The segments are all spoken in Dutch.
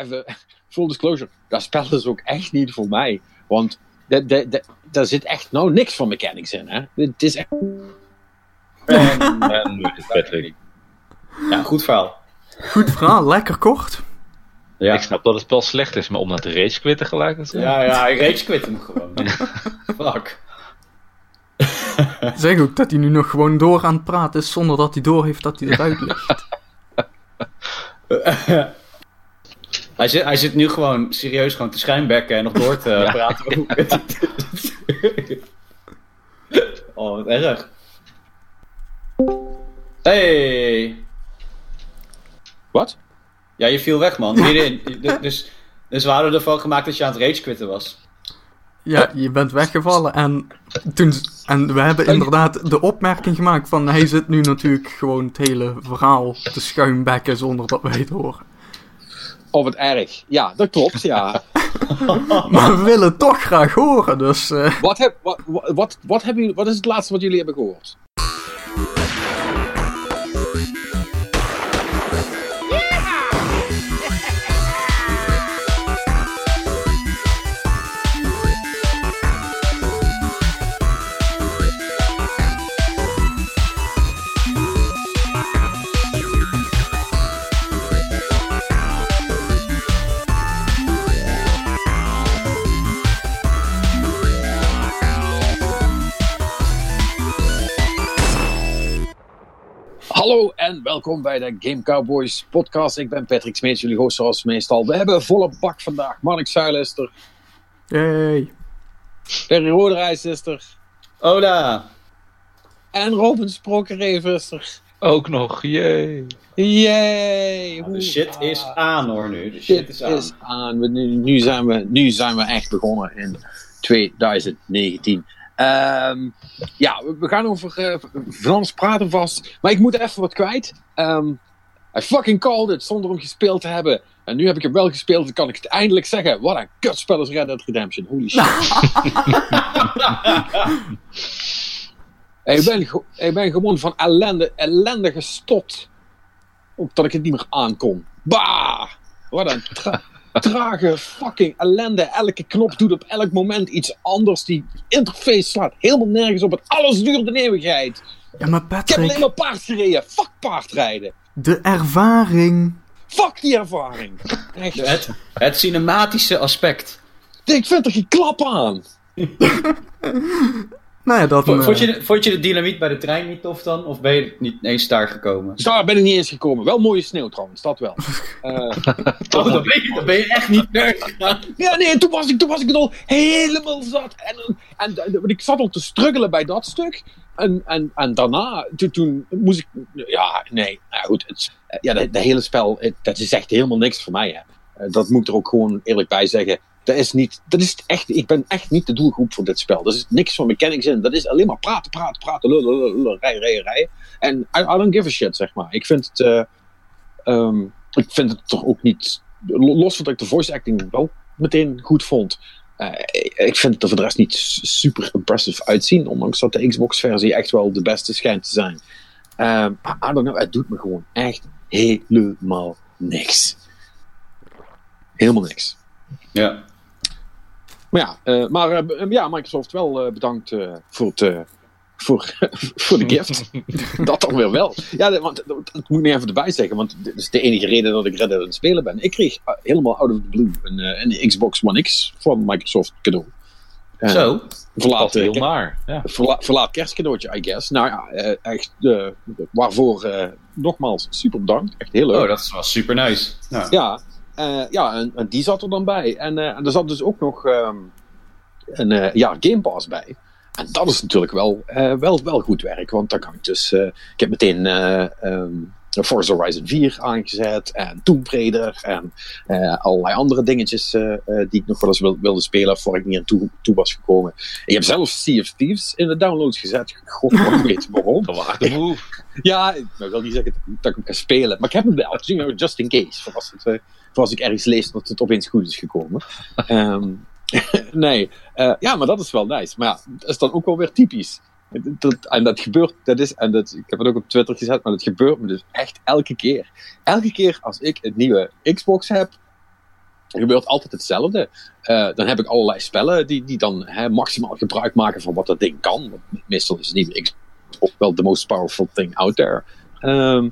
even full disclosure, dat spel is ook echt niet voor mij. Want de- de- de- daar zit echt nou niks van mechanics in. Hè? Het is echt... En Patrick. Ja, goed verhaal. Goed verhaal, lekker kort. Ja, Ik snap dat het spel slecht is, maar om naar de race quitten gelijk te zijn. ja, ja hij rage quit hem gewoon. Fuck. Zeg ook dat hij nu nog gewoon door aan het praten is zonder dat hij door heeft dat hij eruit ligt. Hij zit, hij zit nu gewoon serieus gewoon te schijnbekken en nog door te praten. oh, wat erg. Hey. Wat? Ja, je viel weg, man. Middenin. Dus, dus we hadden ervan gemaakt dat je aan het rage quitten was. Ja, je bent weggevallen en, toen, en we hebben inderdaad de opmerking gemaakt van hij zit nu natuurlijk gewoon het hele verhaal te schuimbekken zonder dat wij het horen. Of het erg. Ja, dat klopt, ja. Maar we willen toch graag horen, dus eh, wat, heb, wat, wat, wat, wat, hebben jullie, wat is het laatste wat jullie hebben gehoord? Hallo en welkom bij de Game Cowboys podcast. Ik ben Patrick Smeets, jullie host zoals meestal. We hebben volle bak vandaag. Mark Zuilen is er. yay. Perry Roderijs is er. Ola. En Robin Sprokereven is er. Ook nog, jee. Yay! De shit is aan hoor nu. De shit Shit is aan. is aan. We, nu, nu, zijn we, nu zijn we echt begonnen in 2019. Ehm, ja, we, we gaan over eh, van alles praten vast. Maar ik moet even wat kwijt. Ehm I fucking called it zonder hem gespeeld te hebben. En nu heb ik hem wel gespeeld. Dan kan ik het eindelijk zeggen. Wat een kutspel is Red Dead Redemption. Holy shit. ik, ben, ik ben gewoon van ellende, ellende gestopt. Omdat ik het niet meer aankon. Bah! Wat een trage fucking ellende. Elke knop doet op elk moment iets anders. Die interface slaat helemaal nergens op. Het alles duurt een eeuwigheid. Ja, maar Ik heb Patrick, alleen maar paard gereden. Fuck paardrijden. de ervaring. Fuck die ervaring. Echt. Het, het cinematische aspect. Ik vind er geen klap aan. Nou ja, dat... Vond, eh, vond, je de, vond je de dynamiet bij de trein niet tof dan? Of ben je niet eens daar gekomen? Daar ben ik niet eens gekomen. Wel mooie sneeuw trouwens, dat wel. Eh, Oh, dan ben je, dan ben je echt niet gegaan. ja, nee, toen was ik, toen was ik het al helemaal zat. En, en, en, ik zat al te struggelen bij dat stuk. En, en, en daarna, toen, toen moest ik. Ja, nee, nou goed. Het, ja, dat, hele spel, het- dat is echt helemaal niks voor mij. Hè. Eh, Dat moet ik er ook gewoon eerlijk bij zeggen. Dat is niet, dat is echt, ik ben echt niet de doelgroep voor dit spel. Er is niks van mechanics in. Dat is alleen maar praten, praten, praten, lullen, lullen, rijden. En I, don't give a shit, zeg maar. Ik vind het, ehm, ik vind het toch ook niet, los van dat ik de voice acting wel meteen goed vond. eh, ik vind het er voor de rest niet super impressive uitzien. Ondanks dat de Xbox-versie echt wel de beste schijnt te zijn. Ehm, I don't know, het doet me gewoon echt helemaal niks. Helemaal niks. Ja. Maar ja, eh, maar, eh, ja Microsoft wel eh, bedankt eh, voor, het, eh, voor, voor de gift. dat dan weer wel. Ja, dat- want dat, dat moet ik niet even erbij zeggen, want dit is de enige reden dat ik Red Dead aan het spelen ben. Ik kreeg helemaal out of the blue een, eh, een Xbox One X van Microsoft cadeau. Zo. Verlaat, heel naar. Ja. verla- verlaat kerstcadeautje, I guess. Nou ja, echt, eh, waarvoor eh, nogmaals super bedankt. Echt heel leuk. Oh, dat was super nice. Nou, Ja, ja en, en die zat er dan bij. En, eh, en er zat dus ook nog ehm, een eh, ja, Game Pass bij. En dat is natuurlijk wel, eh, wel, wel goed werk. Want dan kan ik dus... eh, ik heb meteen eh ehm, Forza Horizon 4 aangezet. En Tomb Raider. En eh, allerlei andere dingetjes eh, eh, die ik nog wel eens wil- wilde spelen. Voor ik niet aan toe, toe was gekomen. Ik heb zelfs Sea of Thieves in de downloads gezet. God, ik weet waarom. Ja, ik wil niet zeggen dat ik hem kan spelen. Maar ik heb hem wel. Just in case. Voor als, het, voor als ik ergens lees dat het opeens goed is gekomen. Ehm, nee. eh, ja, maar dat is wel nice. Maar ja, dat is dan ook wel weer typisch. Dat, en dat gebeurt, dat is, en dat, ik heb het ook op Twitter gezet, maar dat gebeurt me dus echt elke keer. Elke keer als ik een nieuwe Xbox heb, gebeurt altijd hetzelfde. Eh, dan heb ik allerlei spellen die, die dan hè, maximaal gebruik maken van wat dat ding kan. Want meestal is het niet Xbox wel the most powerful thing out there. Ehm,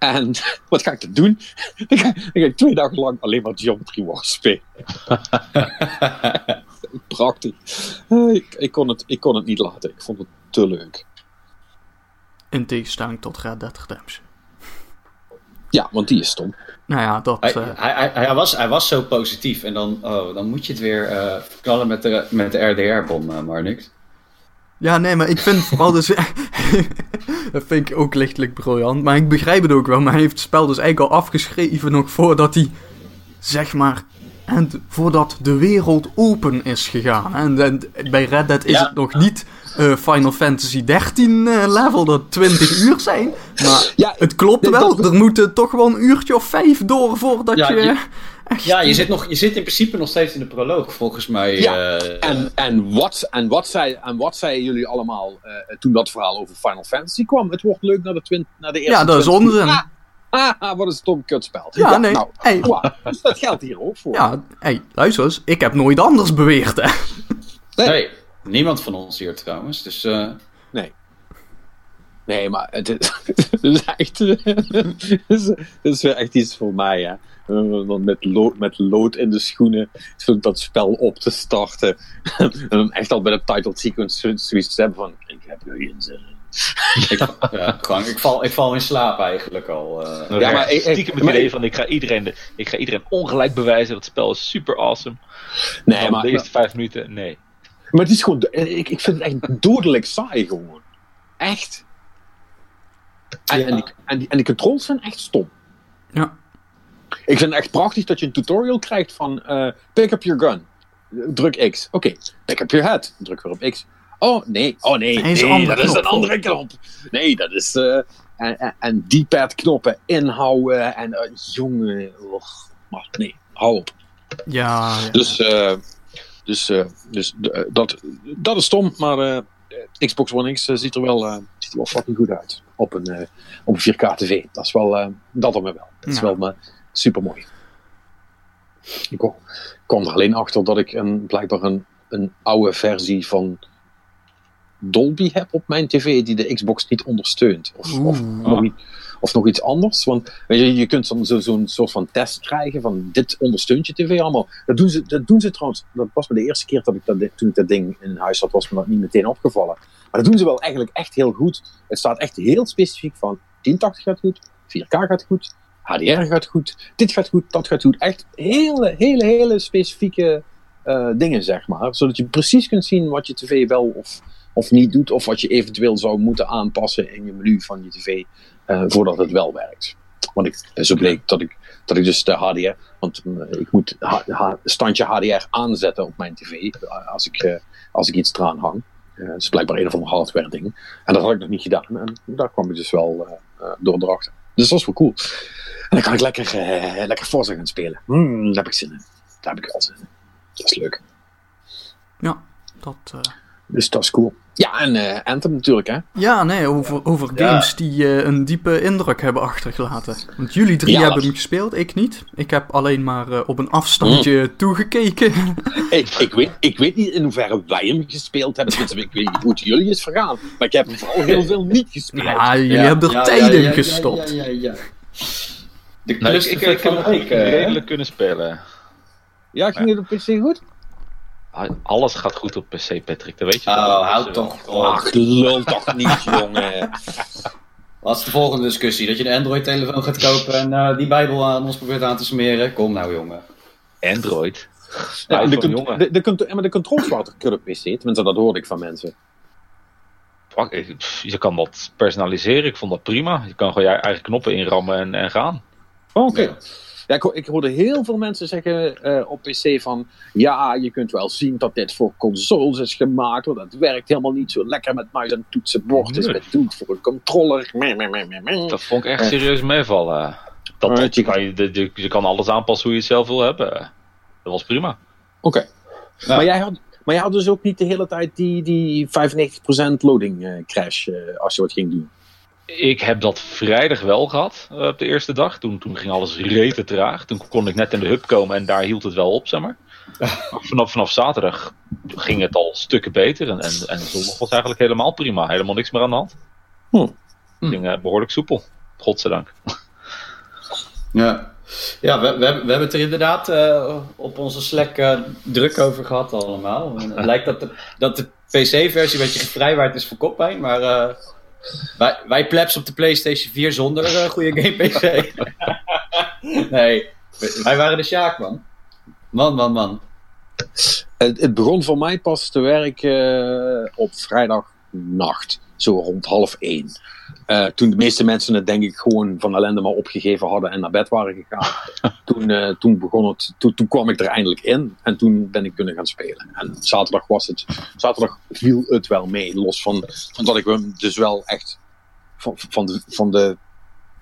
en wat ga ik dan doen? dan, ga, dan ga ik twee dagen lang alleen maar Geometry Wars spelen. Prachtig. Eh, ik, ik, kon het, ik kon het niet laten. Ik vond het te leuk. In tegenstelling tot Red Dead Redemption. Ja, want die is stom. Nou ja, dat... Hij, eh, hij, hij, hij was, hij was zo positief en dan, oh, dan moet je het weer eh knallen met de, met de RDR-bom, eh Marnix. Ja, nee, maar ik vind vooral dus... dat vind ik ook lichtelijk briljant. Maar ik begrijp het ook wel. Maar hij heeft het spel dus eigenlijk al afgeschreven nog voordat hij, zeg maar... En voordat de wereld open is gegaan. En, en bij Red Dead is Ja. het nog niet eh, Final Fantasy 13 eh, level, dat 20 uur zijn. Maar Ja, het klopt nee, wel. dat- Er moeten toch wel een uurtje of vijf door voordat Ja, je... je- echt- Ja, je zit, nog, je zit in principe nog steeds in de proloog, volgens mij. Ja, eh, En, en, wat, en, wat zei, en wat zeiden jullie allemaal eh, toen dat verhaal over Final Fantasy kwam? Het wordt leuk naar de, twin, naar de eerste Ja, dat is 20 onzin. Ah, ah, ah, wat een stom kutspel. Ja, nee. Nou, Hey. wow, dus dat geldt hier ook voor. Ja, hey, luister eens. Ik heb nooit anders beweerd, hè. nee, niemand van ons hier trouwens. Dus eh, Nee. Nee, maar het is, het is echt. Het is, het is weer echt iets voor mij, hè. Eh, Dan met lood, met lood in de schoenen dat spel op te starten. En dan echt al bij de title sequence zo- zoiets te hebben van: Ik heb er geen zin in. ik, ja, gewoon, ik, val, ik val in slaap eigenlijk al. eh. Ja, maar maar ik- ik- stiekem het idee van ik ga, iedereen de, ik ga iedereen ongelijk bewijzen dat het spel is super awesome. Nee, maar, de eerste vijf minuten, nee. Maar het is gewoon. Ik, ik vind het echt dodelijk saai gewoon. Echt. En, Ja. en, die, en, die, en die controls zijn echt stom. Ja. Ik vind het echt prachtig dat je een tutorial krijgt van eh, pick up your gun. Druk X. Oké, pick up your head. Druk weer op X. Oh nee, oh nee, Nee, dat is een andere knop. Nee, dat is. eh, en, en, en D-pad knoppen inhouden en eh, jongen, och, maar nee, hou op. Ja, ja. Dus, eh, dus, eh, dus eh, dat, dat is stom, maar eh, Xbox One X ziet, er wel, ziet er wel fucking goed uit op een, op een 4K TV. Dat is wel, dat me wel. Dat is wel super mooi. Ik kom, kwam er alleen achter dat ik een, blijkbaar een, een oude versie van Dolby heb op mijn tv die de Xbox niet ondersteunt. Of, of, nog, niet- of nog iets anders. Want je, je kunt soms zo- zo'n soort van test krijgen van dit ondersteunt je tv allemaal. Dat doen ze, dat doen ze trouwens. Dat was me de eerste keer dat ik dat, toen ik dat ding in huis had, was me dat niet meteen opgevallen. Maar dat doen ze wel eigenlijk echt heel goed. Het staat echt heel specifiek van 1080 gaat goed, 4K gaat goed, HDR gaat goed, dit gaat goed, dat gaat goed. Echt hele, hele, hele specifieke eh, dingen, zeg maar. Zodat je precies kunt zien wat je tv wel of, of niet doet, of wat je eventueel zou moeten aanpassen in je menu van je tv voordat het wel werkt. Want ik, zo bleek dat ik, dat ik dus de HDR, want eh, ik moet H- H- standje HDR aanzetten op mijn tv eh, als ik, eh, als ik iets eraan hang. Eh, dat is blijkbaar een of ander hardware ding. En dat had ik nog niet gedaan. En daar kwam ik dus wel eh, eh, door erachter. Dus dat is wel cool. En dan kan ik lekker, eh, lekker Forza gaan spelen. Hmm, daar heb ik zin in. Daar heb ik wel zin in. Dat is leuk. ja, dat... eh, Dus dat is cool. Ja, en eh Anthem natuurlijk, hè. Ja, nee, over, over Ja. games die eh, een diepe indruk hebben achtergelaten. Want jullie drie Ja, hebben dat- hem gespeeld, ik niet. Ik heb alleen maar eh, op een afstandje Mm. toegekeken. Ik, ik, weet, ik weet niet in hoeverre wij hem gespeeld hebben. Tenminste, ik weet niet hoe het jullie is vergaan. Maar ik heb hem vooral heel veel niet gespeeld. ja, jullie Ja, hebben er ja, tijd in ja, ja, gestopt. Ja, ja, ja. De Nou, ik, heb eh, redelijk kunnen spelen. Ja, ging het op PC goed? Ah, Alles gaat goed op PC, Patrick, dat weet je Oh, toch? houd toch eh, op. Ach, lul toch niet, jongen. Wat is de volgende discussie? Dat je een Android-telefoon gaat kopen en eh, die Bijbel aan ons probeert aan te smeren? Kom nou, jongen. Android. Ja, Ja, de, jongen. de, maar de controls waren kut op PC. Tenminste, dat hoorde ik van mensen. Je kan dat personaliseren, ik vond dat prima. Je kan gewoon je eigen knoppen inrammen en, en gaan. Oh, Oké. Ja. Ja, ik, ho- ik hoorde heel veel mensen zeggen eh, op PC van... Ja, je kunt wel zien dat dit voor consoles is gemaakt. Want het werkt helemaal niet zo lekker met muis en toetsenbord. Nee. het doet voor een controller. Meh, meh, meh, meh, meh. Dat vond ik echt serieus meevallen. Dat, dat, je, kan, je, je kan alles aanpassen hoe je het zelf wil hebben. Dat was prima. Oké. Ja. Maar, jij had, maar jij had dus ook niet de hele tijd die, die 95% loading eh, crash eh, als je wat ging doen. Ik heb dat vrijdag wel gehad, eh, op de eerste dag. Toen, toen ging alles rete traag. Toen kon ik net in de hub komen en daar hield het wel op, zeg maar. Maar vanaf, vanaf zaterdag ging het al stukken beter. En, en, en zondag was eigenlijk helemaal prima. Helemaal niks meer aan de hand. Hm. Het ging eh, behoorlijk soepel. Godzijdank. Ja, ja we, we, hebben, we hebben het er inderdaad eh, op onze Slack eh, druk over gehad allemaal. En het lijkt dat de, dat de PC-versie een beetje gevrijwaard is voor koppijn, maar eh, wij, wij plebs op de PlayStation 4 zonder eh goede game-PC. nee, wij waren de Sjaak, man. Man, man, man. Het, het begon voor mij pas te werken op vrijdagnacht, zo rond half één. Eh, toen de meeste mensen het denk ik gewoon van ellende maar opgegeven hadden en naar bed waren gegaan. toen, eh, toen, begon het, toen, toen kwam ik er eindelijk in en toen ben ik kunnen gaan spelen. En zaterdag was het, zaterdag viel het wel mee, los van, van dat ik hem dus wel echt van, van, de, van, de,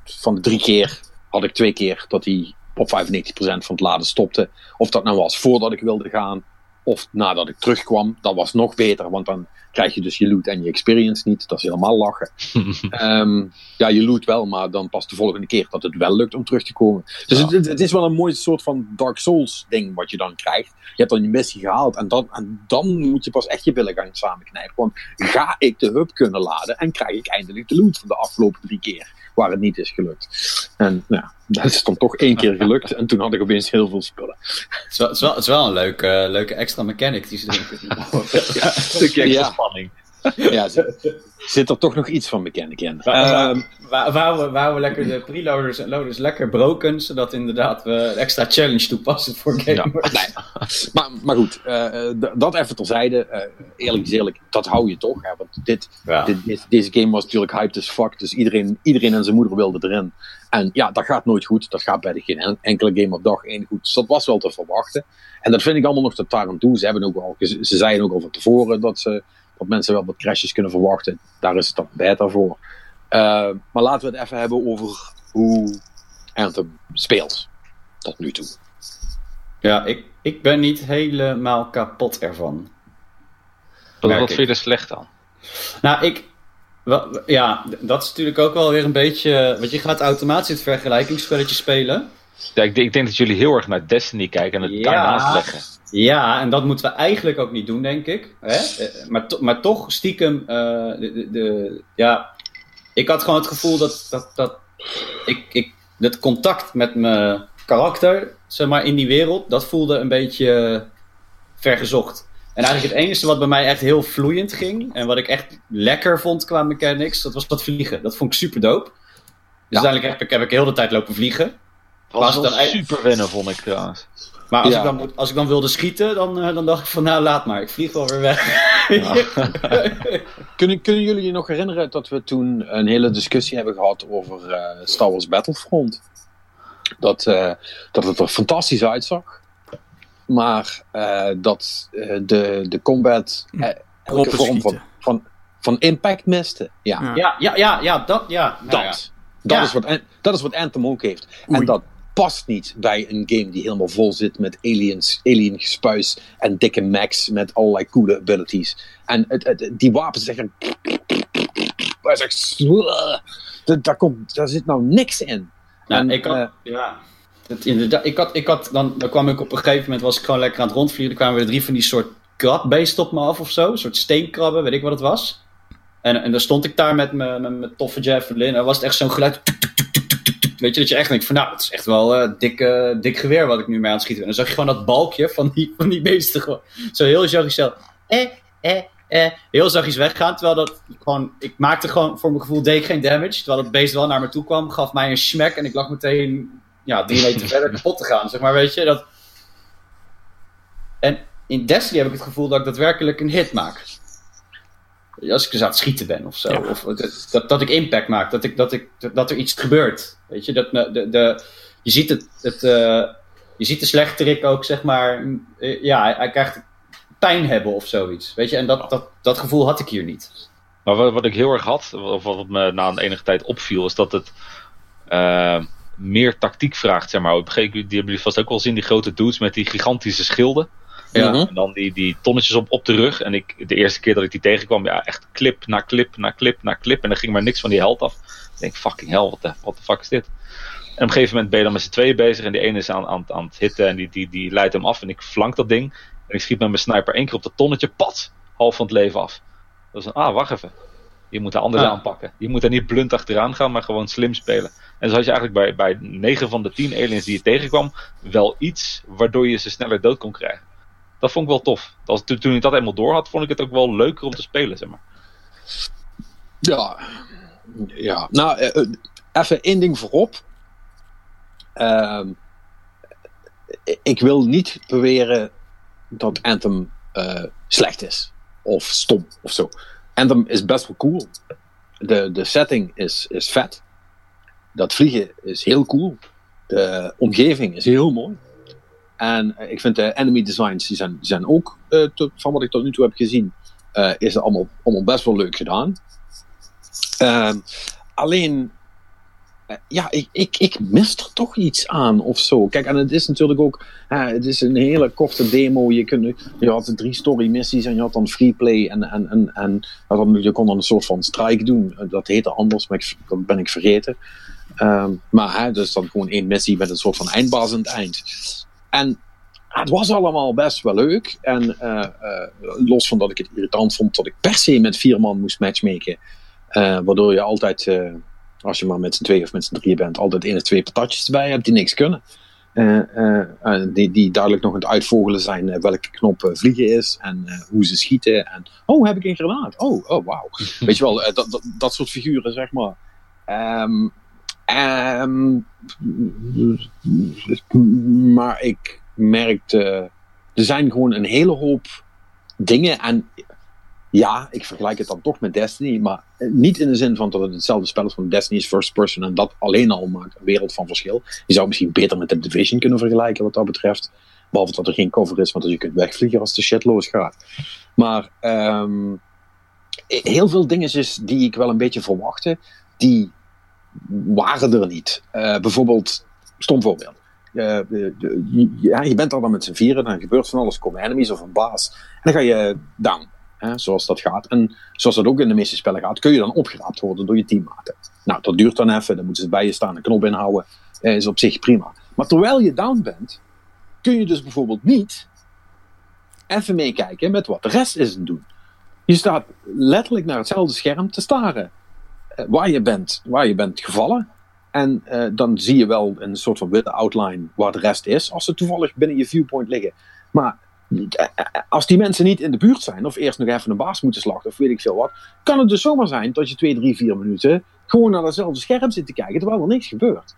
van de drie keer had ik twee keer dat hij op 95% van het laden stopte. Of dat nou was voordat ik wilde gaan of nadat ik terugkwam. Dat was nog beter, want dan krijg je dus je loot en je experience niet. Dat is helemaal lachen. Ehm, ja, je loot wel, maar dan pas de volgende keer dat het wel lukt om terug te komen. Dus het, het is wel een mooi soort van Dark Souls ding wat je dan krijgt. Je hebt dan je missie gehaald en dan, en dan moet je pas echt je billen gaan samenknijpen. Want ga ik de hub kunnen laden en krijg ik eindelijk de loot van de afgelopen drie keer waar het niet is gelukt. En nou, dat is dan toch één keer gelukt en toen had ik opeens heel veel spullen. Het is wel, het is wel, het is wel een leuke, leuke extra mechanic die ze erin kunnen bouwen. Een stukje extra Ja. spanning. Ja, zit, zit er toch nog iets van mechanic in. Waar, waar, waar, waar we, waar we lekker de preloaders en loaders lekker broken, zodat inderdaad we een extra challenge toepassen voor gamers. Nee. Maar, maar goed, eh, dat even terzijde. Eh, eerlijk is eerlijk, dat hou je toch. Hè? Want dit, Ja. dit, dit- deze game was natuurlijk hyped as fuck. Dus iedereen, iedereen en zijn moeder wilde erin. En ja, dat gaat nooit goed. Dat gaat bij de geen en- enkele game op dag één goed. Dus dat was wel te verwachten. En dat vind ik allemaal nog tot daar aan toe. Ze, hebben ook al, ze ze zeiden ook al van tevoren dat, ze, dat mensen wel wat crashes kunnen verwachten. Daar is het dan beta voor. Eh, maar laten we het even hebben over hoe Anthem speelt. Tot nu toe. Ja, ik, ik ben niet helemaal kapot ervan. Wat, wat vind je er slecht aan? Nou, ik. wel- Ja, dat is natuurlijk ook wel weer een beetje. Want je gaat automatisch het vergelijkingsspelletje spelen. Ja, ik, denk- ik denk dat jullie heel erg naar Destiny kijken en het Ja. daarnaast leggen. Ja, en dat moeten we eigenlijk ook niet doen, denk ik. Hè? Eh, Maar, to- maar toch stiekem. eh, de, de, de- ja, ik had gewoon het gevoel dat. dat, dat ik, ik, dat contact met mijn karakter, zeg maar, in die wereld, dat voelde een beetje vergezocht. En eigenlijk het enige wat bij mij echt heel vloeiend ging. En wat ik echt lekker vond qua mechanics, dat was dat vliegen. Dat vond ik super dope. Dus uiteindelijk heb ik, heb ik heel de tijd lopen vliegen. Dat Was was dan super wennen, vond ik trouwens. Maar als, Ja. ik, dan, als ik dan wilde schieten, dan, eh, dan dacht ik van nou laat maar, ik vlieg wel weer weg. Kunnen, kunnen jullie je nog herinneren dat we toen een hele discussie hebben gehad over eh, Star Wars Battlefront? Dat, eh, dat het er fantastisch uitzag, maar eh, dat eh, de, de combat eh, elke vorm van, van, van impact miste. Ja, Ja. ja, ja, ja, dat, ja. Nou dat. ja. Dat, Ja. is wat, dat is wat Anthem ook heeft. Oei. En dat past niet bij een game die helemaal vol zit met aliens, alien gespuis en dikke mechs met allerlei coole abilities. En het, het, die wapens zeggen. Daar, komt, daar zit nou niks in. Nou, En, ik had, eh, ja. Het, inderdaad, ik had, ik had dan, dan kwam ik op een gegeven moment, was ik gewoon lekker aan het rondvliegen. Dan kwamen er drie van die soort krabbeesten op me af of zo. Een soort steenkrabben, weet ik wat het was. En, en dan stond ik daar met mijn met mijn toffe javelin. En dan was het echt zo'n geluid. tuk, tuk, tuk, Weet je, dat je echt denkt van nou, het is echt wel eh, dik, eh, dik geweer wat ik nu mee aan het schieten ben. En dan zag je gewoon dat balkje van die, van die beesten gewoon. Zo heel zachtjes zo. Eh, eh, eh. Heel zachtjes weggaan. Terwijl dat gewoon, ik maakte gewoon voor mijn gevoel deed ik geen damage. Terwijl het beest wel naar me toe kwam, gaf mij een smack. En ik lag meteen ja, drie meter verder kapot te gaan. Zeg maar, weet je, dat... En in Destiny heb ik het gevoel dat ik daadwerkelijk een hit maak. Als ik dus aan het schieten ben of zo. Ja. Of dat, dat, dat ik impact maak. Dat, ik, dat, ik, dat er iets gebeurt. Weet je, dat de, de, je ziet het, het eh, je ziet de slechterik ook, zeg maar, eh, ja, hij, hij krijgt pijn hebben of zoiets. Weet je, en dat, dat, dat gevoel had ik hier niet. Maar wat, wat ik heel erg had, of wat me na een enige tijd opviel, is dat het eh, meer tactiek vraagt. Zeg maar. Op een gegeven moment, die hebben jullie vast ook wel zien, die grote dudes met die gigantische schilden. Ja. Mhm. En dan die, die tonnetjes op, op de rug. En ik, de eerste keer dat ik die tegenkwam, ja, echt clip na clip na clip na clip. En er ging maar niks van die held af. Ik denk, fucking hell, wat de what the fuck is dit? En op een gegeven moment ben je dan met z'n tweeën bezig. En die ene is aan, aan, aan het hitten en die, die, die leidt hem af. En ik flank dat ding. En ik schiet met mijn sniper één keer op dat tonnetje, pat, half van het leven af. Dat is een, ah, wacht even. Je moet daar anders Ah. aanpakken. Je moet daar niet blunt achteraan gaan, maar gewoon slim spelen. En zo had je eigenlijk bij, bij 9 van de 10 aliens die je tegenkwam, wel iets waardoor je ze sneller dood kon krijgen. Dat vond ik wel tof. Dat, toen, toen ik dat eenmaal door had, vond ik het ook wel leuker om te spelen, zeg maar. Ja. Ja. Nou, eh, eh, even één ding voorop. Ehm, ik wil niet beweren dat Anthem eh, slecht is. Of stom of zo. Anthem is best wel cool. De, de setting is, is vet. Dat vliegen is heel cool. De omgeving is heel mooi. En ik vind de enemy designs, die zijn, zijn ook, van wat ik tot nu toe heb gezien, eh, is allemaal, allemaal best wel leuk gedaan. Ehm, alleen, eh, ja, ik, ik, ik mis er toch iets aan of zo. Kijk, en het is natuurlijk ook, het is een hele korte demo. Je, kunt, je had drie story missies en je had dan freeplay en, en, en, en ja, dan, je kon dan een soort van strike doen. Dat heette anders, maar ik, dat ben ik vergeten. Ehm, maar hè, dus dan gewoon één missie met een soort van het eind. En het was allemaal best wel leuk. En eh, eh, los van dat ik het irritant vond dat ik per se met vier man moest matchmaken. Eh, waardoor je altijd, eh, als je maar met z'n twee of met z'n drieën bent, altijd één of twee patatjes erbij hebt die niks kunnen. Eh, die, die duidelijk nog aan het uitvogelen zijn welke knop vliegen is en hoe ze schieten. En, oh, heb ik een granaat? Oh, oh wauw. Weet je wel, dat, dat, dat soort figuren, zeg maar. Ehm, ehm, maar ik merkte, er zijn gewoon een hele hoop dingen. En ja, ik vergelijk het dan toch met Destiny, maar niet in de zin van dat het hetzelfde spel is van Destiny is first person en dat alleen al maakt een wereld van verschil. Je zou misschien beter met de Division kunnen vergelijken wat dat betreft. Behalve dat er geen cover is, want dat je kunt wegvliegen als de shit losgaat. Maar ehm, heel veel dingetjes die ik wel een beetje verwachtte, die waren er niet. Eh, bijvoorbeeld, stom voorbeeld. Eh, de- de- ja, je bent er dan met z'n vieren, dan gebeurt van alles, komen enemies of een baas. En dan ga je down, hè, zoals dat gaat. En zoals dat ook in de meeste spellen gaat, kun je dan opgeraapt worden door je teammaten. Nou, dat duurt dan even, dan moeten ze bij je staan, een knop inhouden, eh, is op zich prima. Maar terwijl je down bent, kun je dus bijvoorbeeld niet even meekijken met wat de rest is aan doen. Je staat letterlijk naar hetzelfde scherm te staren eh, waar je bent, waar je bent gevallen. En eh, dan zie je wel een soort van witte outline waar de rest is, als ze toevallig binnen je viewpoint liggen. Maar als die mensen niet in de buurt zijn, of eerst nog even een baas moeten slachten, of weet ik veel wat, kan het dus zomaar zijn dat je twee, drie, vier minuten gewoon naar datzelfde scherm zit te kijken, terwijl er niks gebeurt.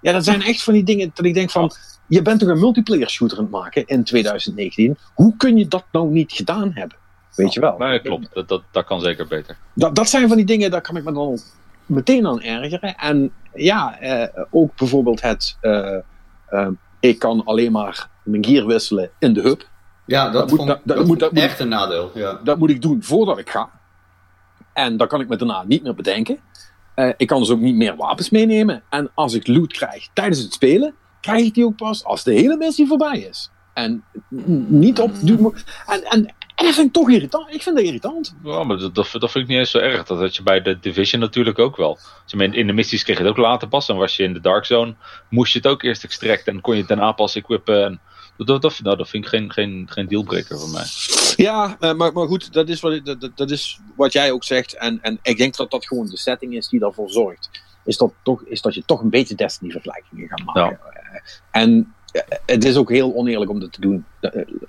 Ja, dat zijn echt van die dingen dat ik denk van, je bent toch een multiplayer shooter aan het maken in 2019. Hoe kun je dat nou niet gedaan hebben? Weet je wel? Nee, klopt. Dat, dat, dat kan zeker beter. dat, dat zijn van die dingen, daar kan ik me dan meteen aan ergeren. En ja, eh, ook bijvoorbeeld het, eh, eh, ik kan alleen maar mijn gear wisselen in de hub. Ja, dat, Dat moet- vond, dat- dat dat moet- vond dat ik moet- echt een nadeel. Ja. Dat moet ik doen voordat ik ga. En dat kan ik me daarna niet meer bedenken. Eh, ik kan dus ook niet meer wapens meenemen. En als ik loot krijg tijdens het spelen, krijg ik die ook pas als de hele missie voorbij is. En niet op. En, en, en dat vind ik toch irritant. Ik vind dat irritant. Ja, maar dat, dat, dat vind ik niet eens zo erg. Dat had je bij de Division natuurlijk ook wel. Je in, in de missies kreeg je het ook later pas. Dan was je in de Dark Zone. Moest je het ook eerst extracten. En kon je het daarna pas equippen. En dat, dat, nou, dat vind ik geen, geen, geen dealbreaker voor mij. Ja, eh, maar, maar goed, dat is, wat, dat, dat- is wat jij ook zegt. En, en ik denk dat dat gewoon de setting is die daarvoor zorgt. Is dat, toch, is dat je toch een beetje Destiny-vergelijkingen gaat maken. Eh, En eh, het is ook heel oneerlijk om dat te doen.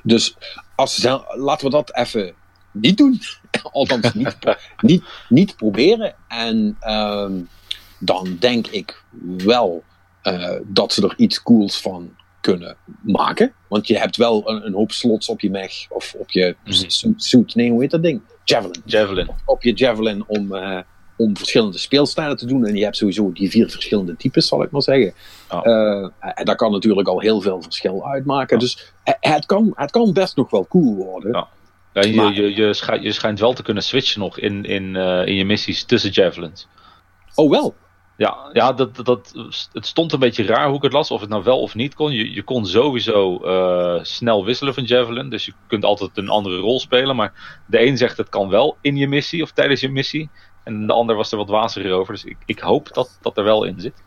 Dus als, laten we dat even niet doen. Althans, niet, niet, niet proberen. En ehm, dan denk ik wel dat ze er iets cools van kunnen maken. Want je hebt wel een, een hoop slots op je mech of op je suit. Nee, hoe heet dat ding? Javelin. Javelin. Op je Javelin om, eh, om verschillende speelstijlen te doen. En je hebt sowieso die vier verschillende types, zal ik maar zeggen. Ja. Eh, en dat kan natuurlijk al heel veel verschil uitmaken. Ja. Dus eh, het kan, het kan best nog wel cool worden. Ja. Ja, je, Maar- je, je, schijnt, je schijnt wel te kunnen switchen nog in, in, eh, in je missies tussen javelins. Oh wel. Ja, ja dat, dat- het stond een beetje raar hoe ik het las, of het nou wel of niet kon. Je, je kon sowieso eh, snel wisselen van Javelin, dus je kunt altijd een andere rol spelen. Maar de een zegt het kan wel in je missie of tijdens je missie. En de ander was er wat waziger over. Dus ik, ik hoop dat dat er wel in zit.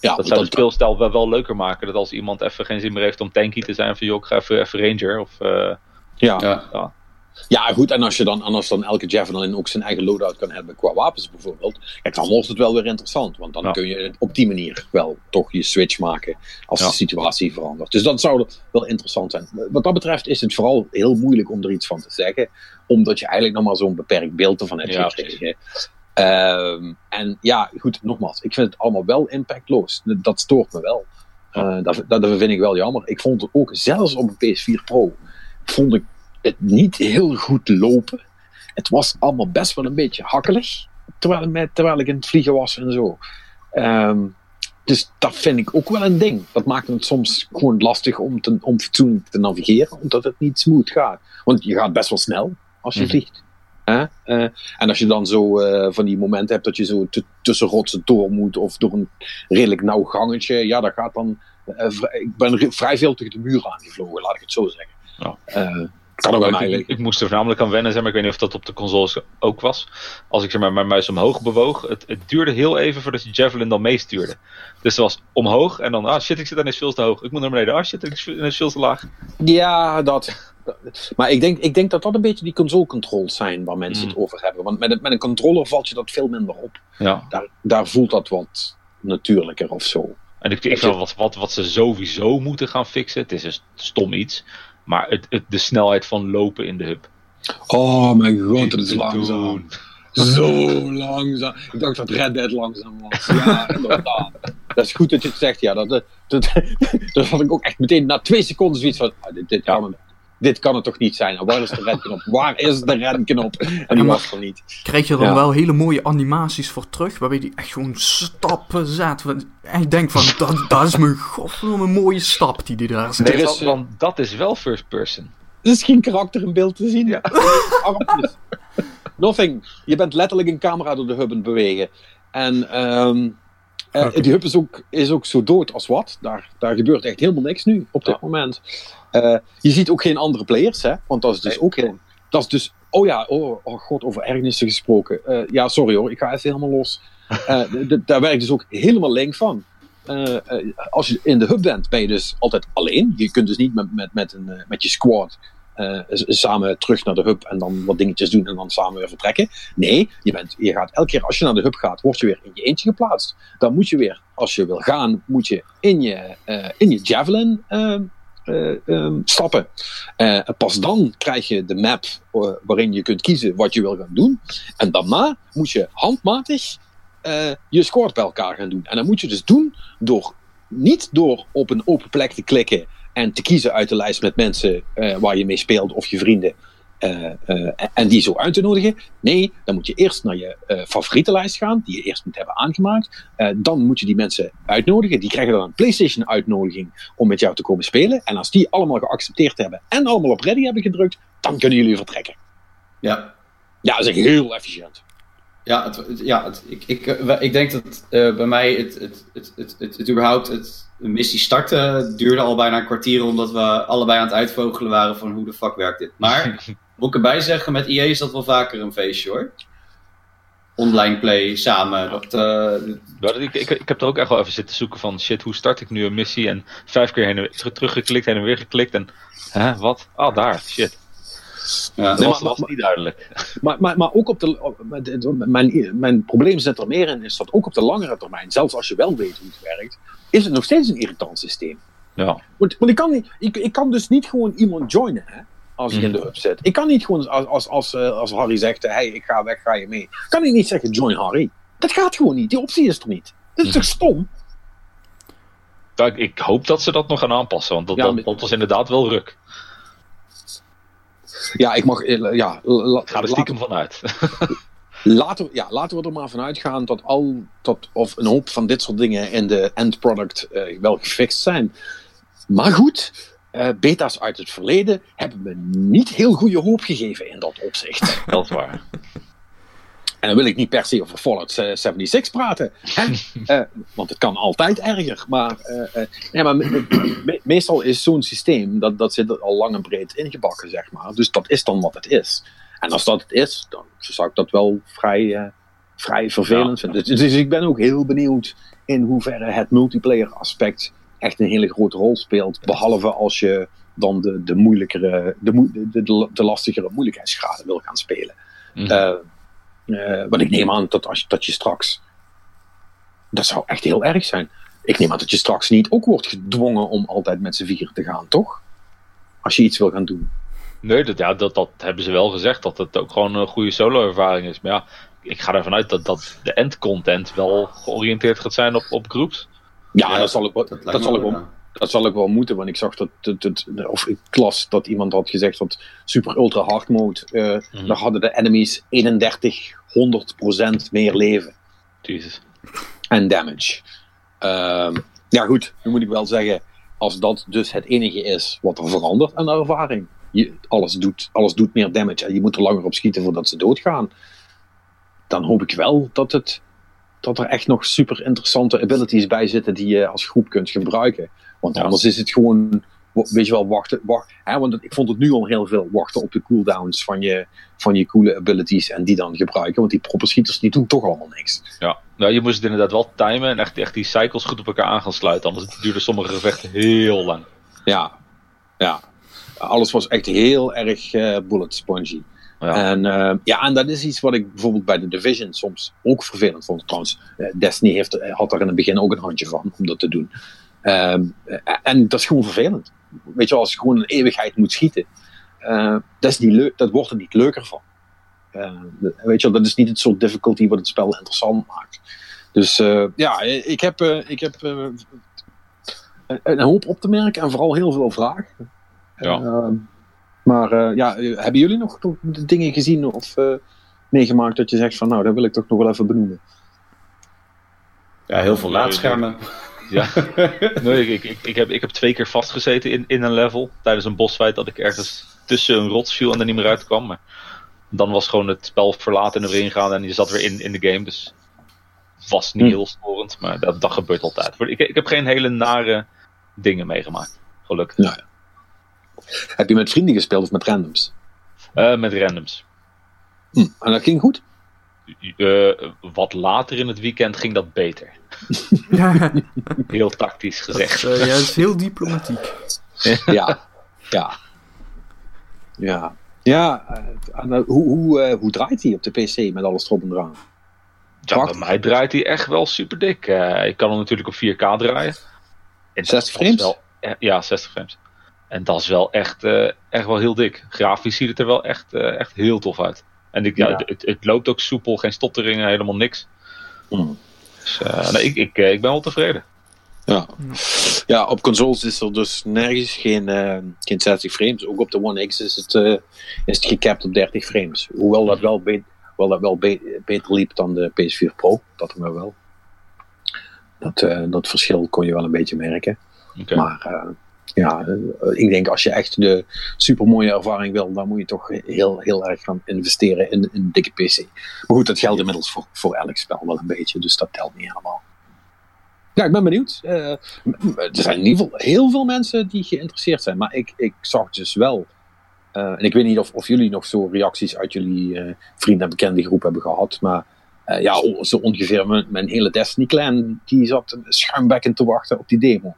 Ja, Dat zou de speelstijl wel, wel leuker maken. Dat als iemand even geen zin meer heeft om tanky te zijn, van joh, ik ga even, even ranger. Of, eh, ja. Ja. Ja, goed. En als je dan, als dan elke Javelin ook zijn eigen loadout kan hebben qua wapens bijvoorbeeld. Kijk, dan wordt het wel weer interessant. Want dan Ja. kun je op die manier wel toch je switch maken als Ja. de situatie verandert. Dus dat zou wel interessant zijn. Wat dat betreft is het vooral heel moeilijk om er iets van te zeggen. Omdat je eigenlijk nog maar zo'n beperkt beeld ervan hebt Ja, gekregen. Ehm, en ja, goed, nogmaals. Ik vind het allemaal wel impactloos. Dat stoort me wel. Eh, dat, dat vind ik wel jammer. Ik vond het ook, zelfs op een PS4 Pro, vond ik het niet heel goed lopen. Het was allemaal best wel een beetje hakkelig. Terwijl, terwijl ik in het vliegen was en zo. Ehm, dus dat vind ik ook wel een ding. Dat maakt het soms gewoon lastig om, te, om fatsoenlijk te navigeren. Omdat het niet smooth gaat. Want je gaat best wel snel als je Mhm. vliegt. Eh, en als je dan zo eh, van die momenten hebt dat je zo tussen rotsen door moet. Of door een redelijk nauw gangetje. Ja, dat gaat dan... eh, ik ben vrij veel tegen de muur aangevlogen, laat ik het zo zeggen. Ja. Ook ik, moest er voornamelijk aan wennen, zeg maar. ik weet niet of dat op de consoles ook was. Als ik zeg maar, mijn muis omhoog bewoog, het, het duurde heel even voordat je Javelin dan meestuurde. Dus het was omhoog en dan, ah shit, ik zit ineens veel te hoog. Ik moet naar beneden, ah shit, ik zit veel te laag. Ja, dat. Maar ik denk, ik denk dat dat een beetje die console controls zijn waar mensen Mm. het over hebben. Want met een, met een controller valt je dat veel minder op. Ja. Daar, daar voelt dat wat natuurlijker of zo. En ik, ik vind wel wat, wat, wat ze sowieso moeten gaan fixen. Het is een stom iets. Maar het, het, de snelheid van lopen in de hub. Oh mijn god, dat is langzaam. Zo langzaam. Ik dacht dat Red Dead langzaam was. Ja, inderdaad. Dat is goed dat je het zegt, ja. Dat, dat, dat, dat had ik ook echt meteen na twee seconden zoiets van... ah, dit, dit, kan het, dit kan het toch niet zijn? En waar is de redknop? Waar is de redknop? En die was er niet. Krijg je dan Ja. wel hele mooie animaties voor terug, waarbij die echt gewoon stappen zet. En ik denk van, dat, dat is mijn godverdomme mooie stap die die daar zet. Nee, is, want, dat is wel first person. Er is geen karakter in beeld te zien. Ja. Nothing. Je bent letterlijk een camera door de hub aan het bewegen. En Oké. die hub is ook, is ook zo dood als wat. Daar, daar gebeurt echt helemaal niks nu op dit Ja. moment. Eh, je ziet ook geen andere players, hè? Want dat is dus Nee. ook heel. Dat is dus. Oh ja, oh, oh god, over ergernissen gesproken. Eh, ja, sorry hoor, ik ga even helemaal los. Eh, daar werkt dus ook helemaal link van. Als je in de hub bent, ben je dus altijd alleen. Je kunt dus niet met, met, met, een, met je squad samen terug naar de hub en dan wat dingetjes doen en dan samen weer vertrekken. Nee, je, bent, je gaat elke keer als je naar de hub gaat, word je weer in je eentje geplaatst. Dan moet je weer, als je wil gaan, moet je in je, in je javelin eh, ehm, stappen. Eh, pas dan krijg je de map eh, waarin je kunt kiezen wat je wil gaan doen. En daarna moet je handmatig je squad bij elkaar gaan doen. En dat moet je dus doen door niet door op een open plek te klikken en te kiezen uit de lijst met mensen waar je mee speelt of je vrienden. Eh, eh, en die zo uit te nodigen. Nee, dan moet je eerst naar je eh favoriete lijst gaan, die je eerst moet hebben aangemaakt. Dan moet je die mensen uitnodigen. Die krijgen dan een PlayStation uitnodiging om met jou te komen spelen. En als die allemaal geaccepteerd hebben en allemaal op ready hebben gedrukt, dan kunnen jullie vertrekken. Ja, Ja, dat is echt heel efficiënt. ja, het, ja het, ik, ik, ik denk dat bij mij het, het, het, het, het, het überhaupt het de missie starten duurde al bijna een kwartier omdat we allebei aan het uitvogelen waren van hoe de fuck werkt dit. Maar moet ik erbij zeggen, met EA is dat wel vaker een feestje hoor. Online play samen. Dat, eh, Ja, dat- ik, ik, ik heb er ook echt wel even zitten zoeken van shit, hoe start ik nu een missie? En vijf keer heen en weer, teruggeklikt, heen en weer geklikt. En hè, wat? Ah, daar, shit. ja, Dat Nee, was, maar- was niet duidelijk. Maar, maar, maar ook op de. op- mijn, mijn probleem zit er meer in, is dat ook op de langere termijn, zelfs als je wel weet hoe het werkt, is het nog steeds een irritant systeem. Ja. Want, want ik, kan niet, ik, ik kan dus niet gewoon iemand joinen hè, als ik in Mhm. de hub zit. Ik kan niet gewoon, als, als, als, eh, als Harry zegt: hey, ik ga weg, ga je mee? Kan ik niet zeggen: join Harry. Dat gaat gewoon niet. Die optie is er niet. Dat is toch stom? Ja, ik, hoop dat ze dat nog gaan aanpassen, want dat, Ja, dat, was inderdaad wel ruk. Ja, ik mag. eh, Ja, la- ga er stiekem van uit. Laten we, ja, laten we er maar vanuit gaan dat al dat, of een hoop van dit soort dingen in de end product eh, wel gefixt zijn. Maar goed, eh, beta's uit het verleden hebben me niet heel goede hoop gegeven in dat opzicht. dat is waar. En dan wil ik niet per se over Fallout 76 praten. Hè? Eh, want het kan altijd erger. Maar, eh, eh, nee, maar me- me- meestal is zo'n systeem, dat, dat zit er al lang en breed ingebakken, zeg maar. Dus dat is dan wat het is. En als dat het is, dan zou ik dat wel vrij, vrij vervelend vinden. Dus, dus ik ben ook heel benieuwd in hoeverre het multiplayer aspect echt een hele grote rol speelt. Behalve als je dan de, de moeilijkere, de, de, de, de lastigere moeilijkheidsgraden wil gaan spelen. Eh, want ik neem aan dat, als, je- dat je straks. Dat zou echt heel erg zijn. Ik neem aan dat je straks niet ook wordt gedwongen om altijd met z'n vieren te gaan, toch? Als je iets wil gaan doen. Nee, dat, ja, dat, dat hebben ze wel gezegd, dat het ook gewoon een goede solo-ervaring is. Maar ja, ik ga ervan uit dat, dat de end-content wel georiënteerd gaat zijn op, op groups. Ja, Ja, dat zal ik wel. Dat, Dat, lijkt me zal ik wel, ja. dat zal ik wel moeten, want ik zag dat, dat, dat- of ik las dat iemand had gezegd dat super ultra hard mode, daar hadden de enemies 3100% meer leven Jezus. en damage. Ehm, ja goed, nu moet ik wel zeggen, als dat dus het enige is wat er verandert aan de ervaring, je, alles, doet, alles doet meer damage en je moet er langer op schieten voordat ze doodgaan, dan hoop ik wel dat, het, dat er echt nog super interessante abilities bij zitten die je als groep kunt gebruiken. Want anders is het gewoon, weet je wel, wachten. Wacht, hè, want ik vond het nu al heel veel wachten op de cooldowns van je, van je coole abilities en die dan gebruiken. Want die propperschieters die doen toch allemaal niks. Ja, nou, je moest het inderdaad wel timen en echt, echt die cycles goed op elkaar aan gaan sluiten. Anders duurde sommige gevechten heel lang. Ja, ja. Alles was echt heel erg eh, bullet spongy. Ja. En, eh, ja, en dat is iets wat ik bijvoorbeeld bij de Division soms ook vervelend vond. Trouwens, eh, Destiny heeft, eh, had er in het begin ook een handje van om dat te doen. Ehm, eh, en dat is gewoon vervelend. Weet je, als je gewoon een eeuwigheid moet schieten, eh, dat, is niet leuk, dat wordt er niet leuker van. Weet je dat is niet het soort difficulty wat het spel interessant maakt. Dus ja, ik heb, ik heb een- een hoop op te merken en vooral heel veel vragen. Ja. Maar eh, ja, eh, hebben jullie nog dingen gezien of eh, meegemaakt dat je zegt van nou, dat wil ik toch nog wel even benoemen? Ja, heel veel laadschermen. Ja. Nee, ik, ik, ik, heb, ik heb twee keer vastgezeten in, in een level tijdens een bossfight dat ik ergens tussen een rots viel en er niet meer uitkwam. Maar dan was gewoon het spel verlaten en er weer ingaan en je zat weer in, in de game. Dus was niet Hm. heel storend, maar dat, dat gebeurt altijd. Ik, ik heb geen hele nare dingen meegemaakt, gelukkig. Nou ja. Heb je met vrienden gespeeld of met randoms? Eh, met randoms. Hm. En dat ging goed? Eh, wat later in het weekend ging dat beter. Ja, Heel tactisch dat, gezegd. eh, ja, het is heel diplomatiek. ja. Ja. Ja. Ja, en, hoe, hoe, eh, hoe draait hij op de PC met alles erop en eraan? Ja, bij mij draait hij echt wel super dik. Eh, ik kan hem natuurlijk op 4K draaien. En dat 60 is frames? Wel, ja, 60 frames. En dat is wel echt, eh, echt wel heel dik. Grafisch ziet het er wel echt, eh, echt heel tof uit. En ik, ja, Ja. Het, het loopt ook soepel, geen stotteringen, helemaal niks. Hm. Dus eh, nee, ik, ik, ik ben wel tevreden. Ja. ja, op consoles is er dus nergens geen, eh, geen 60 frames. Ook op de One X is het, eh, is het gecapt op 30 frames. Hoewel dat wel, be- hoewel dat wel be- beter liep dan de PS4 Pro. Dat maar wel. Dat, eh, dat verschil kon je wel een beetje merken. Oké. Maar eh, ja, eh, ik denk als je echt de supermooie ervaring wil, dan moet je toch heel, heel erg gaan investeren in, een dikke PC. Maar goed, dat geldt inmiddels voor, voor elk spel wel een beetje, dus dat telt niet helemaal. Ja, ik ben benieuwd. Eh, er zijn in ieder geval heel veel mensen die geïnteresseerd zijn, maar ik, ik zag dus wel. eh, en ik weet niet of, of jullie nog zo reacties uit jullie vrienden en bekende groep hebben gehad, maar ja, zo ongeveer mijn, mijn hele Destiny-clan, die zat schuimbekkend te wachten op die demo.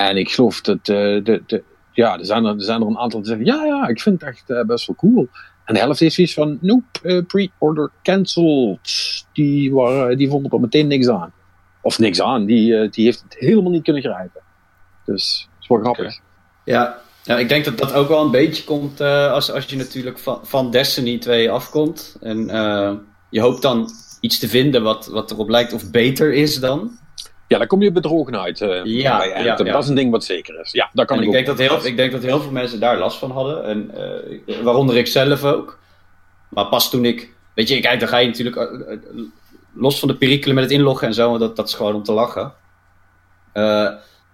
En ik geloof dat eh, de, de, ja, er, zijn er, zijn er een aantal die zeggen: ja, ja, ik vind het echt eh, best wel cool. En de helft heeft zoiets van: nope, eh, pre-order cancelled. Die, waren, die vonden er meteen niks aan. Of niks aan, die, die heeft het helemaal niet kunnen grijpen. Dus dat is wel grappig. Ja, ja, ik denk dat dat ook wel een beetje komt als, als je natuurlijk van, van Destiny 2 afkomt. En je hoopt dan iets te vinden wat, wat erop lijkt of beter is dan. Ja, daar kom je bedrogen uit. eh, Ja, bij ja. Dat is een ding wat zeker is. Ja, daar kan En ik, ik denk, dat heel, ik denk dat heel veel mensen daar last van hadden. En, eh, waaronder ik zelf ook. Maar pas toen ik. Weet je, kijk, dan ga je natuurlijk. eh, los van de perikelen met het inloggen en zo, dat, dat is gewoon om te lachen.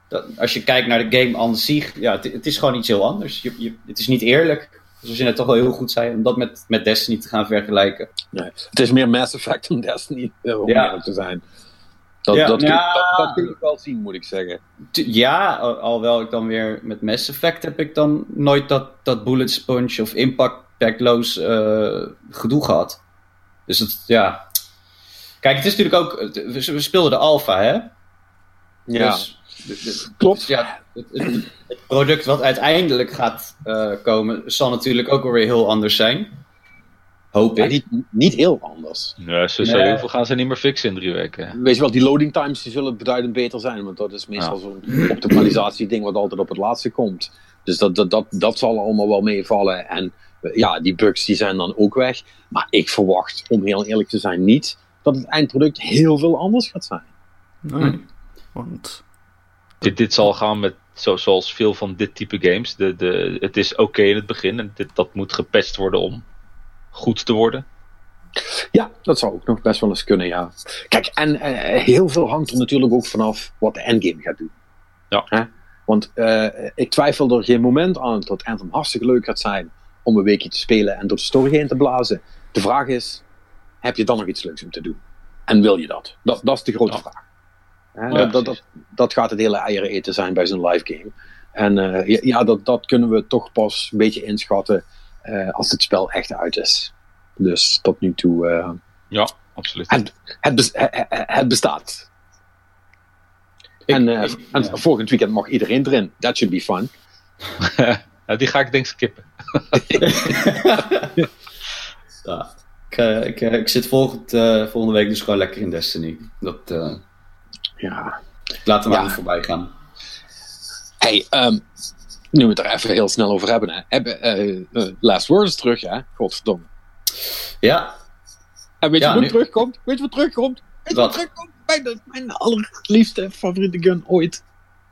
Dat, als je kijkt naar de game aan zich, ja, het, het is gewoon iets heel anders. Je, je, het is niet eerlijk. zoals je net toch wel heel goed zei, om dat met, met Destiny te gaan vergelijken. Nee. Het is meer Mass Effect dan Destiny, om Ja. eerlijk te zijn. Dat, Ja, dat, kun, ja. dat, dat kun ik wel zien, moet ik zeggen. Ja, al- alhoewel ik dan weer met Mass Effect heb ik dan nooit dat, dat bullet sponge of impactloos eh gedoe gehad. Dus het, ja. Kijk, het is natuurlijk ook, we, speelden de alpha, hè? Ja, Dus, klopt. dus ja, het, het- het product wat uiteindelijk gaat eh, komen, zal natuurlijk ook alweer heel anders zijn. Hoop Ja, ik. niet, niet heel anders. Ja, zo, zo Nee. heel veel gaan ze niet meer fixen in drie weken. Weet je wel, die loading times die zullen beduidend beter zijn, want dat is meestal zo'n optimalisatie ding wat altijd op het laatste komt. Dus dat, dat, dat, dat zal allemaal wel meevallen. En eh, ja, die bugs die zijn dan ook weg. Maar ik verwacht, om heel eerlijk te zijn, niet dat het eindproduct heel veel anders gaat zijn. Nee. Want Dit, dit zal gaan met, zo, zoals veel van dit type games. De, de, het is oké in het begin en dit, dat moet gepatcht worden om goed te worden. Ja, dat zou ook nog best wel eens kunnen, ja. Kijk, en eh, heel veel hangt er natuurlijk ook vanaf wat de endgame gaat doen. Ja. Hè? Want eh, ik twijfel er geen moment aan dat Anthem hartstikke leuk gaat zijn om een weekje te spelen en door de story heen te blazen. De vraag is, heb je dan nog iets leuks om te doen? En wil je dat? Dat, dat is de grote Ja. vraag. Hè, Ja, dat, dat, dat, gaat het hele eieren eten zijn bij zo'n live game. En eh, ja, ja, dat, dat kunnen we toch pas een beetje inschatten eh, als het spel echt uit is. Dus tot nu toe, eh, Ja, absoluut. het, het, bes- het, het- het bestaat. Ik- en eh, ik- en ja. volgend weekend mag iedereen erin. That should be fun. Die ga ik denk ik skippen. Ja. Ik, eh, ik, eh, ik zit volgend, eh, volgende week dus gewoon lekker in Destiny. Dat, eh Ja. laten we maar Ja. niet voorbij gaan. Hey, ehm, nu we het er even heel snel over hebben. Hè. Hebben eh, eh, Last Words terug, hè? Godverdomme. Ja, En weet Ja, je wat nu- terugkomt? Weet je wat terugkomt? Weet je wat, Wat? terugkomt? Mijn, mijn allerliefste favoriete gun ooit.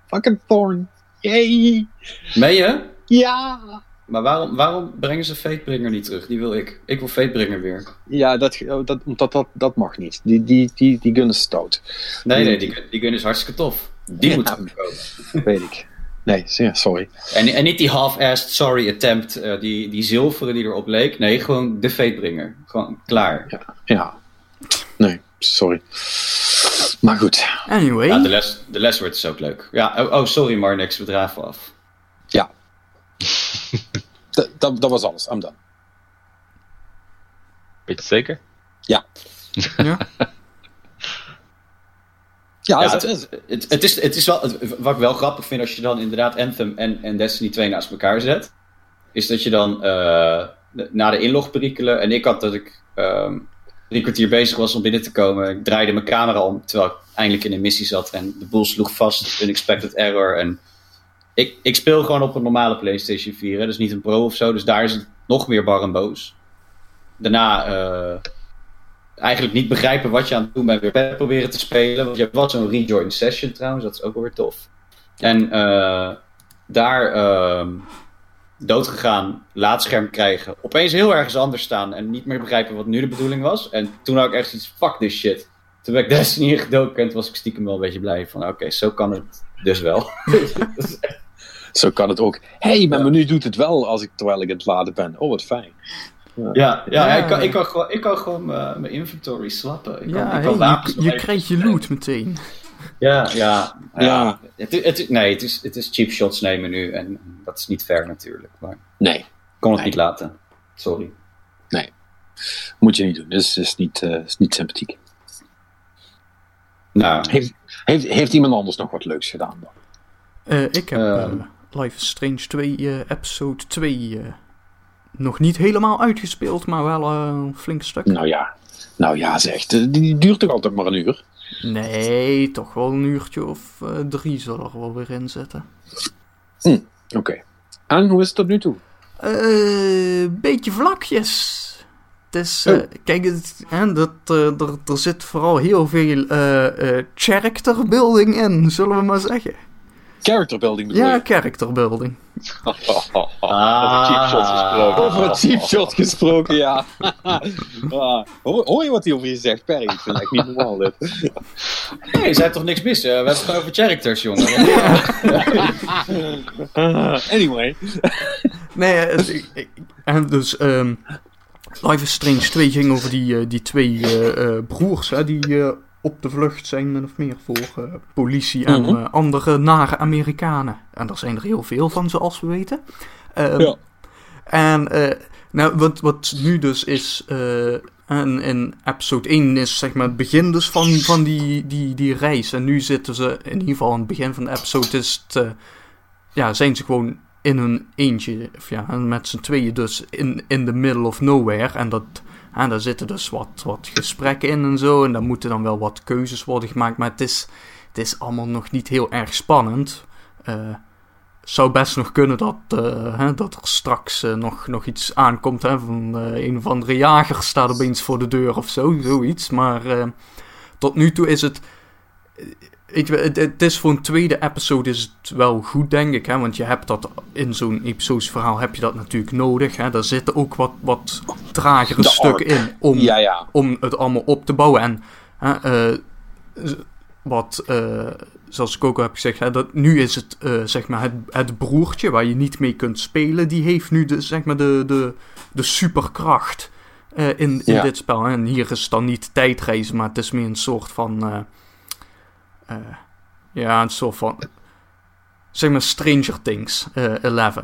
Fucking Thorn. Yay! meen je? Ja! Maar waarom, waarom brengen ze Fatebringer niet terug? Die wil ik. Ik wil Fatebringer weer. Ja, dat, dat, dat, dat, dat mag niet. Die, die, die, die gun is stout. Nee, nee, die, gun- die gun is hartstikke tof. Die Ja. moet terugkomen. Weet ik. Nee, sorry. En, en niet die half-assed sorry attempt, eh, die, die zilveren die erop leek. Nee, gewoon de Fatebringer. Gewoon klaar. Ja. Nee, sorry. Maar goed. anyway. Ja, de les, de les wordt dus ook leuk. Ja, oh, oh sorry Marnix, we draven af. Ja. Dat- dat, dat was alles. I'm done. Weet je zeker? ja. Ja, Ja, het, het, het, het, is, het is wel, wat ik wel grappig vind als je dan inderdaad Anthem en, en Destiny 2 naast elkaar zet, is dat je dan eh, na de inlogperikelen, en ik had dat ik ehm, drie kwartier bezig was om binnen te komen, ik draaide mijn camera om terwijl ik eindelijk in een missie zat en de boel sloeg vast, unexpected error. En ik, ik speel gewoon op een normale PlayStation 4, hè, dus niet een Pro of zo, dus daar is het nog meer bar en boos. Daarna eh, eigenlijk niet begrijpen wat je aan het doen bent, weer proberen te spelen. Want je hebt wel zo'n rejoin session trouwens, dat is ook wel weer tof. En eh, daar ehm doodgegaan, laadscherm krijgen, opeens heel ergens anders staan en niet meer begrijpen wat nu de bedoeling was. En toen had ik echt iets, fuck this shit. Toen ben ik Destiny ingedoken en toen was ik stiekem wel een beetje blij van, oké, zo kan het dus wel. zo kan het ook. hey, mijn menu doet het wel als ik, terwijl ik aan het laden ben. Oh, wat fijn. Ja, ja, Ja. Ik, kan, ik, kan gewoon, ik kan gewoon mijn mijn inventory slappen. Ik kan, Ja, ik hey, kan wapens je, je krijgt je loot meteen. Ja, ja. Ja. ja. Het, het, nee, het is, het is cheap shots nemen nu. En dat is niet fair natuurlijk. Maar ik Nee, kon het Nee. niet laten. Sorry. moet je niet doen. Dat is, is, niet, eh, is niet sympathiek. Nou, Heeft, heeft, heeft iemand anders nog wat leuks gedaan dan? Eh, ik heb eh, Life is Strange 2, eh, episode 2, eh, nog niet helemaal uitgespeeld, maar wel eh, een flink stuk. Nou ja, nou ja zeg. Die, duurt toch altijd maar een uur? Nee, toch wel een uurtje of eh, drie zal er wel weer in zitten. Oké. En hoe is het tot nu toe? Eh, beetje vlakjes. Het is, Oh. kijk, het, hè, dat, er, er zit vooral heel veel character building in, zullen we maar zeggen. Character building bedoel Ja, character building. Over cheap shots gesproken. Over het cheap shot gesproken, ja. Ah, hoor, hoor je wat hij over je zegt, Perry? Ik vind het echt niet normaal dit. nee, je zei toch niks mis? eh, we hebben het gewoon over characters, jongen. anyway. Nee, het- ik- ik- en dus ehm Life is Strange 2 ging over die, eh, die twee eh, eh, broers hè, die eh, op de vlucht zijn, min of meer, voor eh, politie en Mhm. eh, andere nare Amerikanen. En er zijn er heel veel van, zoals we weten. Ehm, Ja. En eh, nou, wat, wat nu dus is, en in episode 1 is zeg maar het begin dus van, van die, die, die reis. En nu zitten ze, in ieder geval aan het begin van de episode, is het, ja, zijn ze gewoon in hun eentje, of ja, met z'n tweeën dus in, in the middle of nowhere. En dat, en daar zitten dus wat, wat gesprekken in en zo. En daar moeten dan wel wat keuzes worden gemaakt. Maar het is, het is allemaal nog niet heel erg spannend. Eh zou best nog kunnen dat, eh, dat er straks eh, nog, nog iets aankomt. Hè, van een of andere jager staat opeens voor de deur of zo, zoiets. Maar tot nu toe is het. Het, het is voor een tweede episode is het wel goed, denk ik. Hè? Want je hebt dat in zo'n episodisch verhaal heb je dat natuurlijk nodig. Hè? Daar zitten ook wat, wat tragere De stukken in om, Ja, ja. om het allemaal op te bouwen. En hè, eh, wat, eh, zoals ik ook al heb gezegd, hè, dat nu is het, eh, zeg maar, het, het broertje waar je niet mee kunt spelen, die heeft nu de, zeg maar, de, de, de superkracht in, in Ja. dit spel. hè. En hier is het dan niet tijdreizen, maar het is meer een soort van, eh, ja, een soort van, zeg maar, Stranger Things eh 11.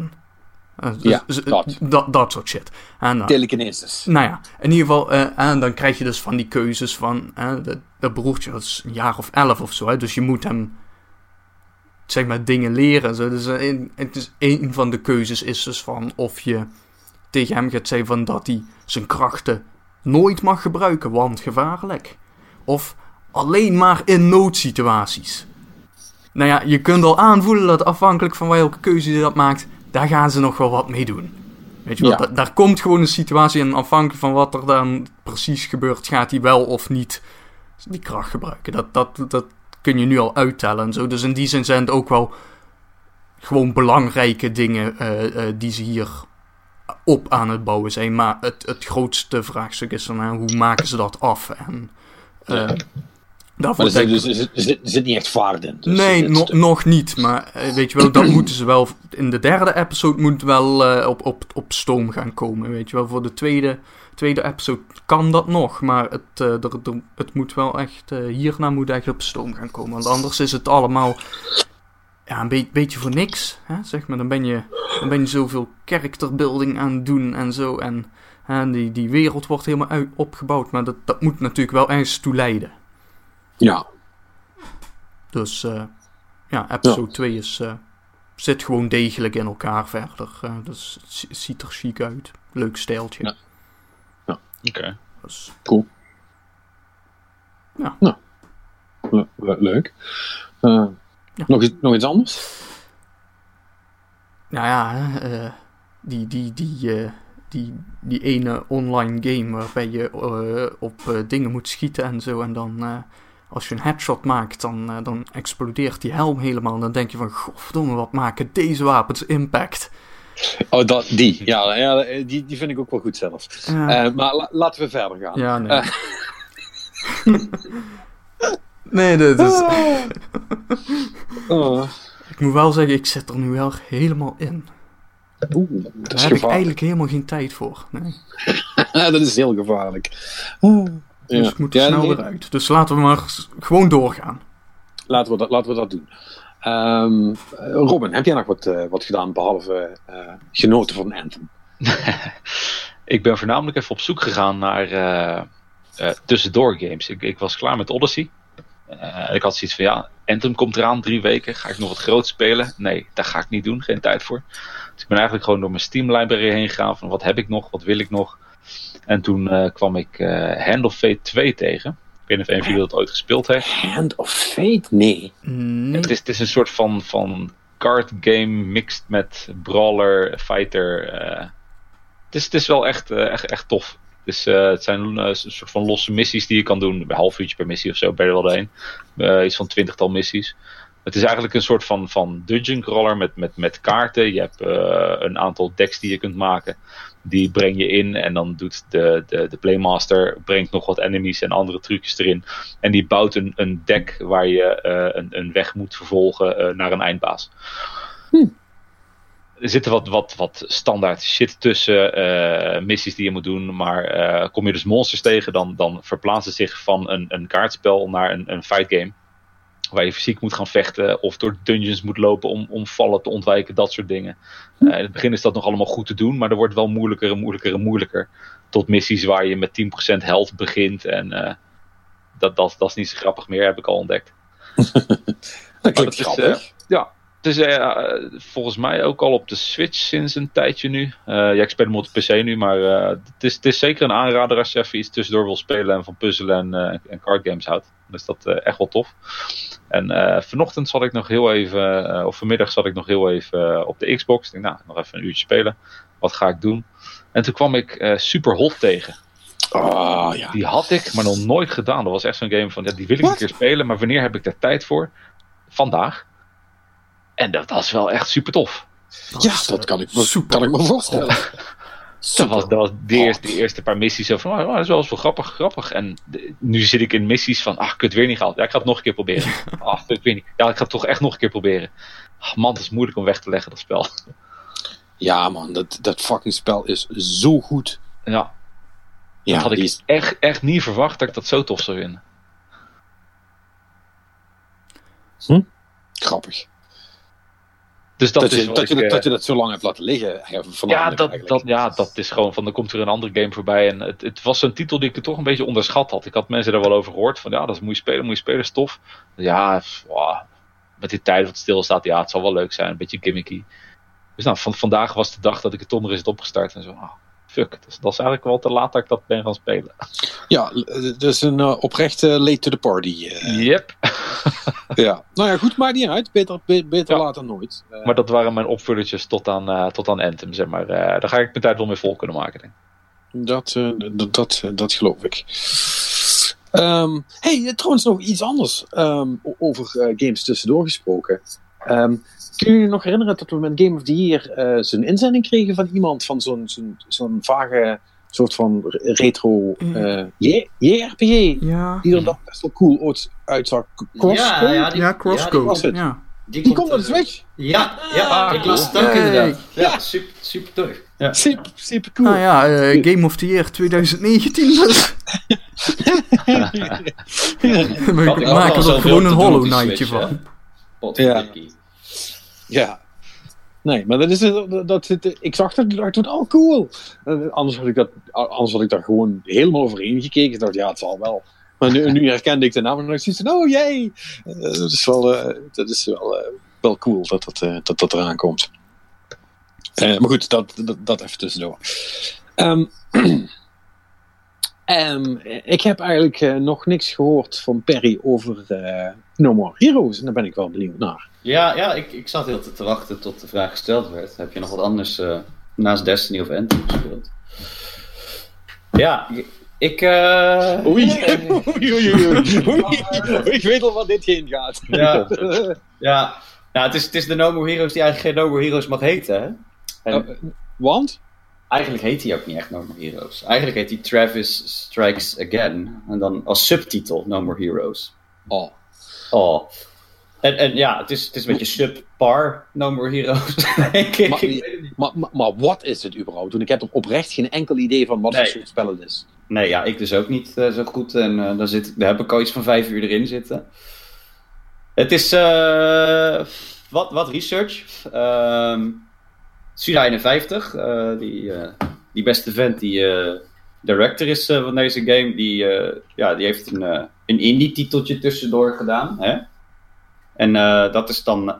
Eh, Ja, z- z- dat. dat. Dat soort shit. En, Telekinesis. nou ja, in ieder geval, en dan krijg je dus van die keuzes van, dat, dat broertje dat is een jaar of elf of zo, hè, dus je moet hem, zeg maar, dingen leren. en Zo. Dus een, het is, een van de keuzes is dus van of je tegen hem gaat zeggen van dat hij zijn krachten nooit mag gebruiken, want gevaarlijk. Of alleen maar in noodsituaties. Nou ja, je kunt al aanvoelen dat afhankelijk van welke keuze je dat maakt, daar gaan ze nog wel wat mee doen. Weet je wel, Ja. da- daar komt gewoon een situatie en afhankelijk van wat er dan precies gebeurt, gaat hij wel of niet die kracht gebruiken. Dat, dat, dat kun je nu al uittellen en zo. Dus in die zin zijn het ook wel gewoon belangrijke dingen eh, eh, die ze hier op aan het bouwen zijn. Maar het, het grootste vraagstuk is dan, hoe maken ze dat af? En eh, Ja. Daarvoor Maar er zit, dus, er, zit, niet echt vaart in. Dus nee, no- nog niet. Maar eh, weet je wel, dat moeten ze wel. In de derde episode moet wel eh, op, op, op stoom gaan komen. Weet je wel, voor de tweede, tweede episode kan dat nog. Maar het, eh, er, er- het moet wel echt. hierna moet echt op stoom gaan komen. Want anders is het allemaal. Ja, een be- beetje voor niks. Hè, zeg maar. Dan ben, je, dan ben je zoveel characterbuilding aan het doen en zo. En hè, die, die wereld wordt helemaal uit, opgebouwd. Maar dat, dat moet natuurlijk wel ergens toe leiden. Ja, Dus eh, ja, episode 2 is, eh, zit gewoon degelijk in elkaar verder. eh, dus het zi- ziet er chic uit. Leuk stijltje. Ja. Oké. Dus, cool. Ja. Nou, le- le- leuk. Eh, Ja. nog, iets, nog iets anders? nou ja, eh, die, die, die, eh, die, die ene online game waarbij je eh, op eh, dingen moet schieten en zo. En dan eh, als je een headshot maakt, dan, eh, dan explodeert die helm helemaal. En dan denk je van, godverdomme, wat maken deze wapens impact. Oh, dat, die. Ja, ja die, die vind ik ook wel goed zelf. Ja. Eh, maar la- laten we verder gaan. Ja, nee. Eh. nee, dit is... Oh, Ik moet wel zeggen, ik zit er nu wel helemaal in. Oeh, dat Daar is heb ik eigenlijk helemaal geen tijd voor. Nee. dat is heel gevaarlijk. Oh, Dus ja. ik moet er Ja, snel nee, eruit. Dus laten we maar gewoon doorgaan. laten, we dat, laten we dat doen. Ehm, eh, Robin, heb jij nog wat, eh, wat gedaan behalve eh, genoten van Anthem? Ik ben voornamelijk even op zoek gegaan naar eh, eh, tussendoor games. Ik, ik was klaar met Odyssey. Eh, ik had zoiets van ja, Anthem komt eraan, drie weken. Ga ik nog wat groot spelen? Nee, dat ga ik niet doen, geen tijd voor. Dus ik ben eigenlijk gewoon door mijn Steam library heen gegaan van wat heb ik nog, wat wil ik nog. En toen eh, kwam ik eh Hand of Fate 2 tegen. Ik weet niet of een van jullie dat ooit gespeeld heeft. Hand of Fate? Nee. Nee. Het is, het is een soort van, van card game mixed met brawler, fighter. eh. het, is, het is wel echt, echt, echt tof. Dus, eh, het zijn een soort van losse missies die je kan doen. Een half uurtje per missie of zo ben je er wel. Eh, iets van twintigtal missies. Het is eigenlijk een soort van, van dungeon crawler met, met, met kaarten. Je hebt eh, een aantal decks die je kunt maken. Die breng je in en dan doet de, de, de Playmaster brengt nog wat enemies en andere trucjes erin. En die bouwt een, een deck waar je eh, een, een weg moet vervolgen eh, naar een eindbaas. er zitten wat, wat, wat standaard shit tussen eh, missies die je moet doen. Maar kom je dus monsters tegen, dan, dan verplaatsen ze zich van een, een kaartspel naar een, een fight game. Waar je fysiek moet gaan vechten of door dungeons moet lopen om, om vallen te ontwijken, dat soort dingen. Eh, in het begin is dat nog allemaal goed te doen, maar er wordt wel moeilijker en moeilijker en moeilijker. Tot missies waar je met 10% health begint en eh, dat, dat, dat is niet zo grappig meer, heb ik al ontdekt. Dat klinkt dat is, grappig. Ja, het is eh, volgens mij ook al op de Switch sinds een tijdje nu. Eh, ja, ik speel hem op de PC nu, maar eh, het, is, het is zeker een aanrader als je even iets tussendoor wil spelen en van puzzelen en, en card games houdt. Dan is dat echt wel tof. En vanochtend zat ik nog heel even, of vanmiddag zat ik nog heel even op de Xbox. Ik denk, nou, nog even een uurtje spelen. Wat ga ik doen? En toen kwam ik Super Hot tegen. Ah, ja. Die had ik, maar nog nooit gedaan. Dat was echt zo'n game van, ja, die wil ik een keer spelen, maar wanneer heb ik daar tijd voor? Vandaag. En dat was wel echt super tof. ja, dat kan ik, me- super. kan ik me voorstellen. Dat was, dat was de, eerste, de eerste paar missies zo van, oh, dat is wel eens wel grappig, grappig. En de- nu zit ik in missies van, ach, ik het weer niet gehaald. Ja, ik ga het nog een keer proberen. Ach, ik weet niet. Ja, ik ga het toch echt nog een keer proberen. Ach, man, het is moeilijk om weg te leggen, dat spel. Ja, man, dat, dat fucking spel is zo goed. Ja, Ja, dat had ik is, echt, echt niet verwacht dat ik dat zo tof zou vinden. grappig. Dus dat, Dat, is je, dat, je, ik, dat, eh, dat je dat zo lang hebt laten liggen. Ja, Ja dat, dat, ja, dat is gewoon van, er komt weer een andere game voorbij. En het, het was een titel die ik er toch een beetje onderschat had. Ik had mensen daar wel over gehoord. Van ja, dat moet je spelen, moet je spelen, stof. Ja, wow, met die tijd wat stilstaat, ja, het zal wel leuk zijn. Een beetje gimmicky. Dus nou, van, vandaag was de dag dat ik het toch nog eens had opgestart. En zo, ah, fuck, is, dat is eigenlijk wel te laat dat ik dat ben gaan spelen. Ja, is een uh, oprechte late to the party. Uh, Yep. ja. Nou ja, goed, maakt niet uit. Beter, be beter Ja. laat dan nooit. Uh, Maar dat waren mijn opvullertjes tot aan, tot aan Anthem, zeg maar. Daar ga ik mijn tijd wel mee vol kunnen maken, denk ik. Dat, dat, dat, dat geloof ik. Um, hey, trouwens nog iets anders um, over games tussendoor gesproken. Um, kun je je nog herinneren dat we met Game of the Year uh, zo'n inzending kregen van iemand van zo'n zo'n zo'n vage soort van retro uh, JRPG? Ja. Die er dan best wel cool ooit uitzag. Crosscode? Ja, ja, die, ja, Crosscode. Ja, die, ja. die, die komt naar de Switch? Ja, ja ah, ik las het ook inderdaad. Ja, super, super tof. Ja. Super, super cool. Nou ja, uh, Game of the Year 2019 dus. We maken er gewoon een Hollow Knightje van. Ja. ja. Nee, maar dat is dat, dat, ik zag dat ik dacht toen, oh cool. Uh, anders had ik dat, anders had ik daar gewoon helemaal overheen gekeken. Ik dacht, ja, het zal wel. Maar nu, nu herkende ik de naam en dacht ik, oh jee. Dat is wel, dat is wel, wel cool dat dat, dat, dat eraan komt. maar goed, dat, dat, even tussendoor. Um, um, ik heb eigenlijk nog niks gehoord van Perry over No More Heroes. En daar ben ik wel benieuwd naar. Ja, ja ik, ik zat heel te wachten tot de vraag gesteld werd. Heb je nog wat anders uh, naast Destiny of Anthem gespeeld? Ja, ik... Uh, oei. oei, oei, oei, oei. Ik weet al wat dit heen gaat. Ja, ja. Nou, het, is, het is de No More Heroes die eigenlijk geen No More Heroes mag heten. Hè? En, uh, want? Eigenlijk heet hij ook niet echt No More Heroes. Eigenlijk heet hij Travis Strikes Again. En dan als subtitel No More Heroes. Oh. Oh. En, en ja, het is, het is een beetje subpar No More Heroes, denk ik. Maar, maar, maar, maar, wat is het überhaupt? Want ik heb er oprecht geen enkel idee van wat nee. voor soort spel het is. Nee, ja, ik dus ook niet uh, zo goed. En uh, daar, zit, daar heb ik al iets van vijf uur erin zitten. Het is uh, wat, wat research. Um, Suda 51, uh, die, die beste vent die director is van deze game, die, ja, die heeft een, een indie titeltje tussendoor gedaan. Hè? En dat is dan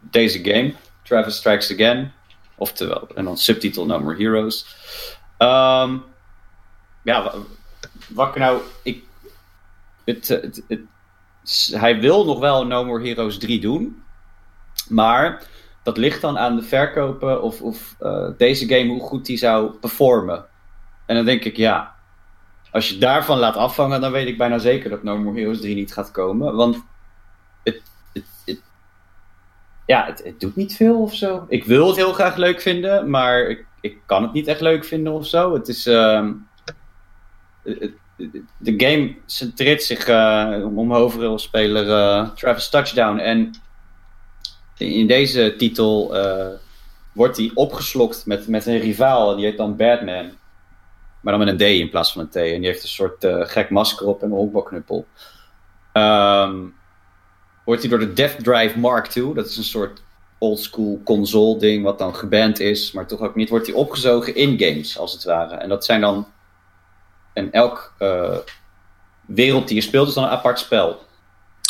deze game, Travis Strikes Again. Oftewel, en dan subtitel No More Heroes. Um, ja, wat nou. Ik, het, het, het, hij wil nog wel No More Heroes 3 doen. Maar dat ligt dan aan de verkopen of, of uh, deze game hoe goed die zou performen. En dan denk ik, ja, als je daarvan laat afvangen, dan weet ik bijna zeker dat No More Heroes 3 niet gaat komen. Want het, het, ja, het, doet niet veel of zo. Ik wil het heel graag leuk vinden, maar ik, ik kan het niet echt leuk vinden of zo. Het is. Uh, de game centreert zich uh, om hoofdrolspeler uh, Travis Touchdown. En in deze titel eh, wordt hij opgeslokt met, met een rivaal. Die heet dan Batman. Maar dan met een D in plaats van een T. En die heeft een soort eh, gek masker op en een honkbalknuppel. Ehm, wordt hij door de Death Drive Mark II, dat is een soort oldschool console ding, wat dan geband is, maar toch ook niet, wordt hij opgezogen in games, als het ware. En dat zijn dan. En elk eh, wereld die je speelt is dan een apart spel.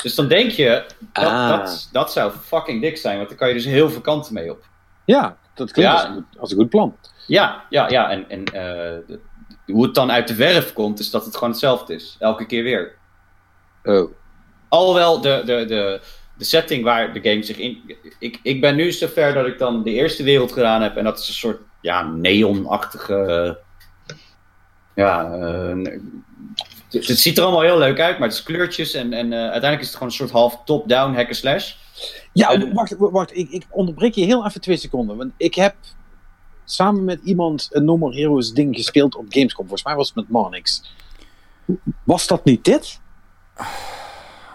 Dus dan denk je, dat, Ah. dat, dat zou fucking dik zijn, want dan kan je dus heel veel kanten mee op. Ja, dat klinkt Ja. Als, een goed, als een goed plan. Ja, ja, ja. En, en eh, hoe het dan uit de verf komt, is dat het gewoon hetzelfde is. Elke keer weer. Oh. Alhoewel de, de, de, de setting waar de game zich in. Ik, ik ben nu zover dat ik dan de eerste wereld gedaan heb. En dat is een soort ja, neonachtige. ja, eh, het, het ziet er allemaal heel leuk uit, maar het is kleurtjes. En, en eh, uiteindelijk is het gewoon een soort half top-down hack slash. Ja, En- wacht, wacht ik, ik onderbreek je heel even twee seconden. Want ik heb samen met iemand een No More Heroes ding gespeeld op Gamescom. Volgens mij was het met Marnix. Was dat niet dit?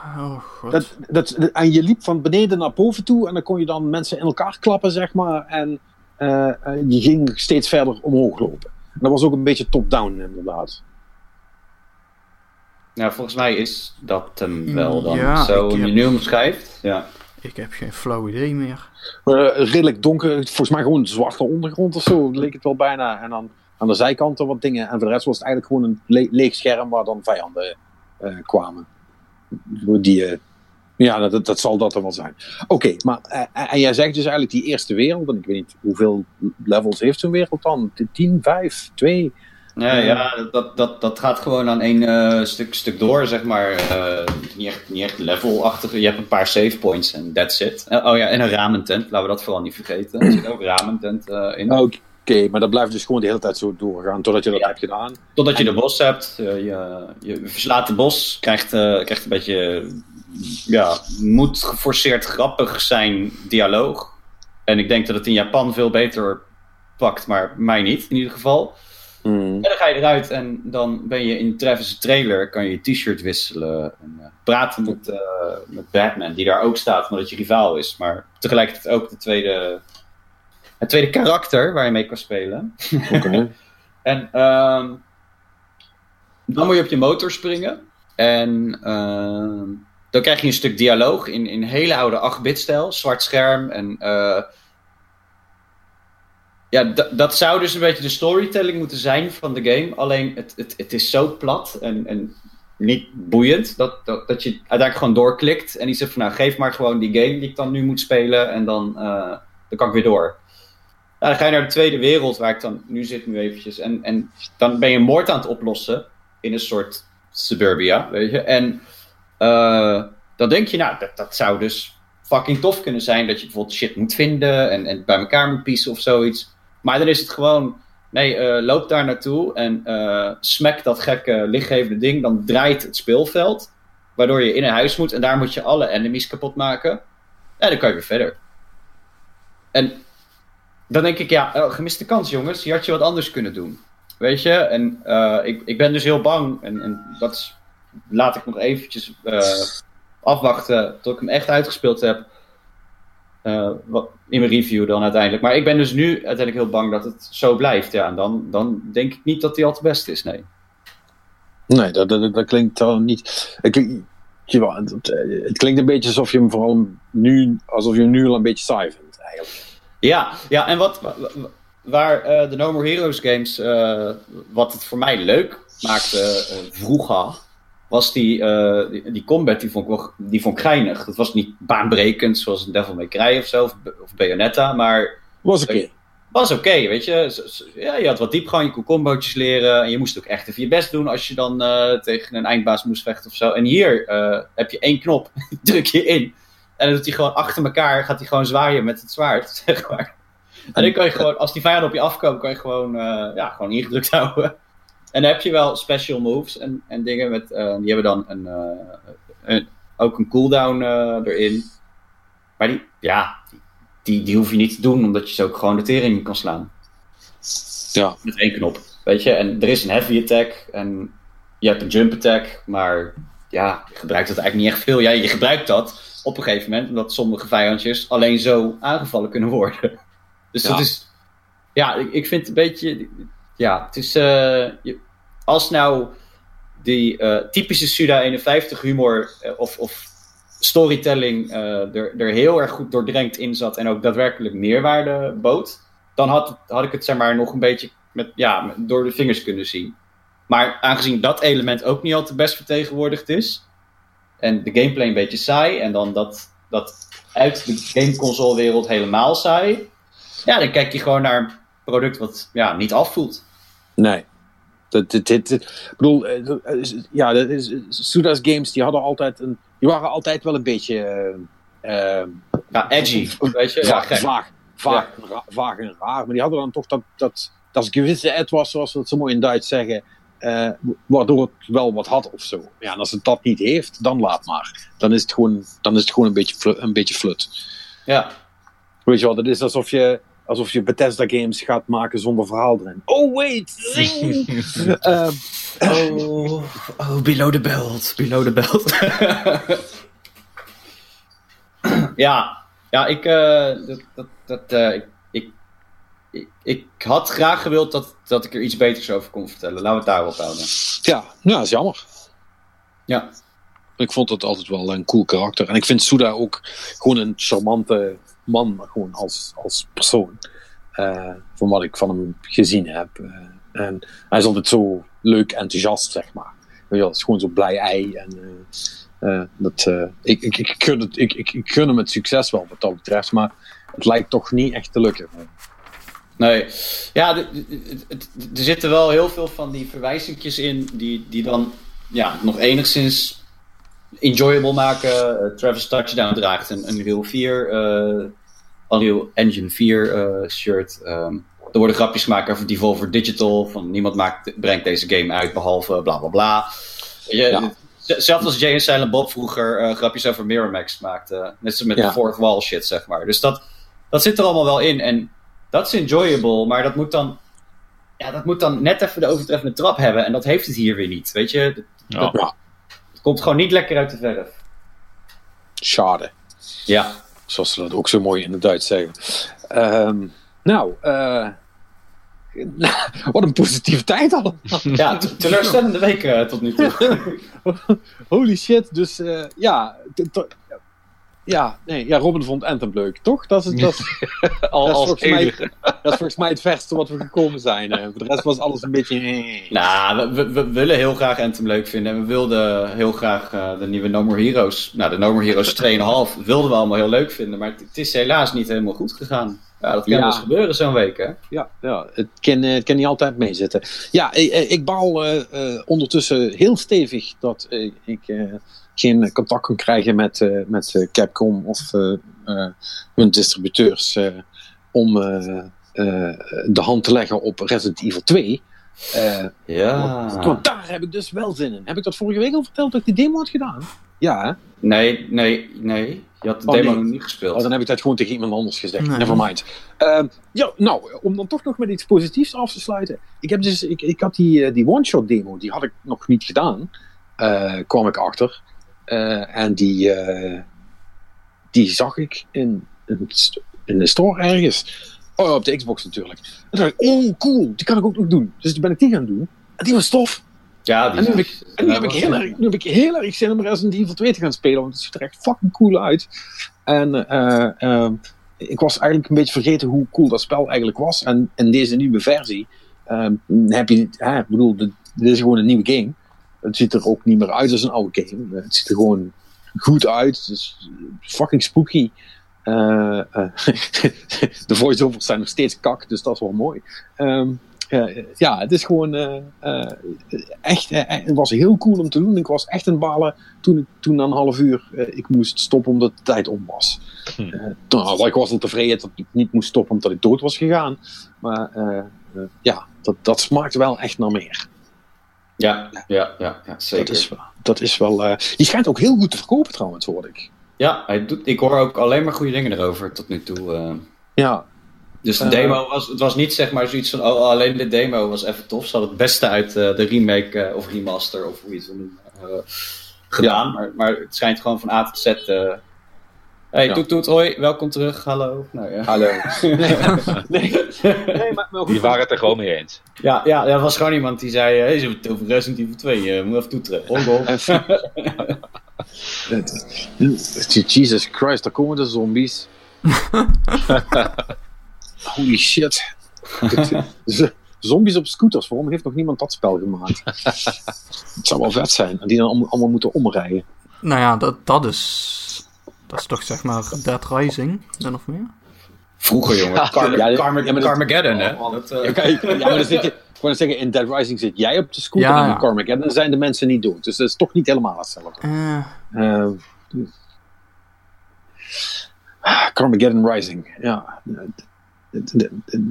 Oh god. Dat, dat, en je liep van beneden naar boven toe en dan kon je dan mensen in elkaar klappen, zeg maar. En eh, eh, je ging steeds verder omhoog lopen. En dat was ook een beetje top-down, inderdaad. Nou, volgens mij is dat hem wel dan. Ja, Zo, ik je heb- nu omschrijft. Ja. Ik heb geen flauw idee meer. Eh, redelijk donker, volgens mij gewoon zwarte ondergrond of zo, leek het wel bijna. En dan aan de zijkanten wat dingen. En voor de rest was het eigenlijk gewoon een le- leeg scherm waar dan vijanden eh, kwamen. Die, eh, ja, dat, dat zal dat er wel zijn. Oké, maar en jij zegt dus eigenlijk die eerste wereld, en ik weet niet hoeveel levels heeft zo'n wereld dan? 10, 5, 2? Ja, ja dat, dat, dat gaat gewoon aan één eh, stuk, stuk door, zeg maar. Eh, niet, echt, niet echt levelachtig. Je hebt een paar save points en that's it. Eh, oh ja, en een ramentent. Laten we dat vooral niet vergeten. Er zit ook ramentent eh, in. Oké, maar dat blijft dus gewoon de hele tijd zo doorgaan totdat je dat Ja. hebt gedaan. Totdat je de bos hebt. eh, je, je verslaat de bos. Krijgt, eh, krijgt een beetje... Ja, moet geforceerd grappig zijn dialoog. En ik denk dat het in Japan veel beter pakt, maar mij niet in ieder geval. Hmm. En dan ga je eruit en dan ben je in Travis' trailer, kan je je t-shirt wisselen en eh, praten met, eh, met Batman, die daar ook staat, omdat je rivaal is. Maar tegelijkertijd ook de tweede, het tweede karakter waar je mee kan spelen. Oké. En ehm, dan moet je op je motor springen. En ehm, dan krijg je een stuk dialoog in, in hele oude 8-bit stijl, zwart scherm. En eh, ja, dat zou dus een beetje de storytelling moeten zijn van de game. Alleen het, het, het is zo plat en, en niet boeiend dat, dat, dat je uiteindelijk gewoon doorklikt. En die zegt van nou geef maar gewoon die game die ik dan nu moet spelen. En dan, eh, dan kan ik weer door. Dan ga je naar de tweede wereld, waar ik dan nu zit, nu eventjes. En, en dan ben je moord aan het oplossen in een soort suburbia, weet je. En eh, dan denk je, nou, dat, dat zou dus fucking tof kunnen zijn. Dat je bijvoorbeeld shit moet vinden en, en bij elkaar moet piecen of zoiets. Maar dan is het gewoon, nee, eh, loop daar naartoe en eh smack dat gekke lichtgevende ding. Dan draait het speelveld, waardoor je in een huis moet. En daar moet je alle enemies kapot maken. En dan kan je weer verder. En dan denk ik, ja, eh, gemiste kans, jongens. Je had je wat anders kunnen doen. Weet je? En eh, ik, ik ben dus heel bang. En, en dat laat ik nog eventjes afwachten tot ik hem echt uitgespeeld heb. Eh, wat, in mijn review dan uiteindelijk. Maar ik ben dus nu uiteindelijk heel bang dat het zo blijft. Ja, en dan, dan denk ik niet dat hij al te best is, nee. Nee, dat, dat, dat klinkt dan niet. Het klinkt, het, het een beetje alsof je hem vooral nu, alsof je hem nu al een beetje saai vindt, eigenlijk. Ja, ja en wat, wa- wa- waar eh, de No More Heroes games, eh, wat het voor mij leuk maakte vroeger, was die, eh, die, die combat, die vond, ik wel, die vond ik geinig. Dat was niet baanbrekend, zoals een Devil May Cry of zo, of, of Bayonetta, maar Was oké. was oké, weet je. Ja, je had wat diepgang, je kon combootjes leren. En je moest ook echt even je best doen als je dan eh, tegen een eindbaas moest vechten of zo. En hier eh, heb je één knop, druk je in. En dan doet hij gewoon achter elkaar, gaat hij gewoon zwaaien met het zwaard, zeg maar. En dan kan je gewoon, als die vijanden op je afkomen, kan je gewoon, ja, gewoon ingedrukt houden. En dan heb je wel special moves en, en dingen met, eh, die hebben dan een, eh, een, ook een cooldown eh, erin. Maar die, ja, die, die hoef je niet te doen, omdat je ze ook gewoon de tering in kan slaan. Ja. Met één knop. Weet je, en er is een heavy attack en je hebt een jump attack, maar ja, je gebruikt dat eigenlijk niet echt veel. Ja, je gebruikt dat, op een gegeven moment, omdat sommige vijandjes alleen zo aangevallen kunnen worden. Dus Ja. dat is, ja, ik, ik vind het een beetje, ja, het is, eh, je- als nou die eh, typische Suda 51 humor eh, of, of storytelling er, er heel erg goed doordrenkt in zat en ook daadwerkelijk meerwaarde bood, dan had, had ik het zeg maar nog een beetje met, ja, door de vingers kunnen zien. Maar aangezien dat element ook niet al te best vertegenwoordigd is, en de gameplay een beetje saai, en dan dat, dat uit de gameconsolewereld helemaal saai, ja, dan kijk je gewoon naar een product wat ja, niet afvoelt. Nee. Dat, dit, dit, dit- ik bedoel, eh, dat ja, dat is, Suda's games die hadden altijd een, die waren altijd wel een beetje eh, eh, Ja, edgy, weet je? Ja, vaag, vaag, en ra- vaag en raar. Maar die hadden dan toch dat, dat, dat gewisse et was, zoals we het zo mooi in Duits zeggen, waardoor het wel wat had of zo. Ja, en als het dat niet heeft, dan laat maar. Dan is het gewoon, dan is het gewoon een, beetje een beetje flut. Ja, Weet je wel, dat is alsof je, alsof je Bethesda games gaat maken zonder verhaal erin. Oh wait, zing! Ehm, Oh, oh, below the belt, below the belt. ja, ja, ik, eh, dat, dat, dat, eh, ik, ik, ik, ik had graag gewild dat, dat ik er iets beters over kon vertellen. Laten we het daarop houden. ja, ja, dat is jammer. Ja, Ik vond het altijd wel een cool karakter. En ik vind Suda ook gewoon een charmante man, maar gewoon als, als persoon. Eh, van wat ik van hem gezien heb. Eh, en hij is altijd zo leuk enthousiast, zeg maar. Het is gewoon zo blij ei. En, eh, dat, ik, ik, ik, gun het, ik, ik, ik gun hem het succes wel wat dat betreft, maar het lijkt toch niet echt te lukken. nee. Ja, er zitten wel heel veel van die verwijzingjes in die, die dan ja, nog enigszins enjoyable maken. Travis Touchdown draagt een Unreal 4, eh Unreal Engine 4 eh, shirt. Ehm, er worden grapjes gemaakt over Devolver Digital. Van niemand maakt, brengt deze game uit behalve bla bla bla. Ja. Zelfs als Jay en Silent Bob vroeger eh, grapjes over Miramax maakte. Net zoals met Ja. de fourth wall shit, zeg maar. Dus dat, dat zit er allemaal wel in. En dat is enjoyable, maar dat moet dan... Ja, dat moet dan net even de overtreffende trap hebben. En dat heeft het hier weer niet. Weet je, Ja. Het komt gewoon niet lekker uit de verf. schade. Ja, Zoals ze dat ook zo mooi in het Duits zeggen. Ehm, nou, eh, wat een positieve tijd al. ja teleurstellende week eh, tot nu toe. Holy shit, dus eh, ja, ja, nee, ja, Robin vond Anthem leuk, toch? Dat is, dat Al, dat is, volgens, mij, dat is volgens mij het verste wat we gekomen zijn. eh. Voor de rest was alles een beetje... nou, we, willen heel graag Anthem leuk vinden. En we wilden heel graag eh, de nieuwe No More Heroes. Nou, de No More Heroes 2,5 wilden we allemaal heel leuk vinden. Maar het, het is helaas niet helemaal goed gegaan. Ja, dat kan Ja. wel eens gebeuren zo'n week, hè? Ja, ja het, kan, eh, het kan niet altijd meezitten. Ja, ik, eh, ik baal eh, eh, ondertussen heel stevig dat ik geen contact kan krijgen met, eh, met eh, Capcom of eh, eh, hun distributeurs eh, om eh, eh, de hand te leggen op Resident Evil 2. Eh, Ja. want, want daar heb ik dus wel zin in. Heb ik dat vorige week al verteld dat ik die demo had gedaan? Ja, hè? Nee, nee, nee. Je had de Oh, demo nee. nog niet gespeeld. Oh, dan heb ik dat gewoon tegen iemand anders gezegd. Nee. Nevermind. Ehm ja, nou, om dan toch nog met iets positiefs af te sluiten. Ik, heb dus, ik, ik had die, die one-shot demo, die had ik nog niet gedaan. eh, kwam ik achter. Eh, en die, eh, die zag ik in, in, de store ergens. Oh, op de Xbox natuurlijk. En toen dacht ik, oh cool, die kan ik ook nog doen. Dus toen ben ik die gaan doen. En die was tof. Ja, die En nu heb ik, en nu heb ik, heel, erg, nu heb ik heel erg zin om Resident Evil 2 te gaan spelen, want het ziet er echt fucking cool uit. En eh, ehm, ik was eigenlijk een beetje vergeten hoe cool dat spel eigenlijk was. En in deze nieuwe versie ehm, heb je, ik bedoel, dit is gewoon een nieuwe game. Het ziet er ook niet meer uit als een oude game. Het ziet er gewoon goed uit. Het is fucking spooky. Eh, eh, de voice-overs zijn nog steeds kak, dus dat is wel mooi. Ehm, eh, ja, het is gewoon eh, echt, het was heel cool om te doen. Ik was echt een balen toen, ik, toen na een half uur ik moest stoppen omdat de tijd om was. Hm. Nou, ik was al tevreden dat ik niet moest stoppen omdat ik dood was gegaan. Maar ja, dat, dat smaakt wel echt naar meer. Ja, ja, ja, ja zeker. Dat is wel. Dat is wel eh, die schijnt ook heel goed te verkopen trouwens, hoor ik. Ja, hij doet, ik hoor ook alleen maar goede dingen erover tot nu toe. eh. Ja, Dus de Eh. demo was, het was niet zeg maar zoiets van, oh, alleen de demo was even tof. Ze hadden het beste uit de remake of remaster of hoe je het wil noemen, gedaan. Maar, maar het schijnt gewoon van A tot Z Hey, Ja. toet toet, hoi, welkom terug, hallo. Nou, ja. Hallo. nee, nee, nee, maar. Die waren het er gewoon mee eens. Ja, ja, er was gewoon iemand die zei, hé, ze hebben het over Resident Evil 2, eh, moet even toeteren. Jesus Christ, daar komen de zombies. Holy shit. Zombies op scooters, waarom heeft nog niemand dat spel gemaakt? Het zou wel vet zijn. En die dan allemaal- allemaal moeten omrijden. Nou ja, dat, dat is... Dat is toch zeg maar Dead Rising, min of meer? Vroeger, jongen. Ja, Carmageddon, hè? Dat, eh, Ja, kijk, ja, maar dan zit je, ik wou zeggen, in Dead Rising zit jij op de scooter Ja, en ja. in Cormac. En dan zijn de mensen niet dood. Dus dat is toch niet helemaal hetzelfde. Eh, Uh, Carmageddon Rising, ja.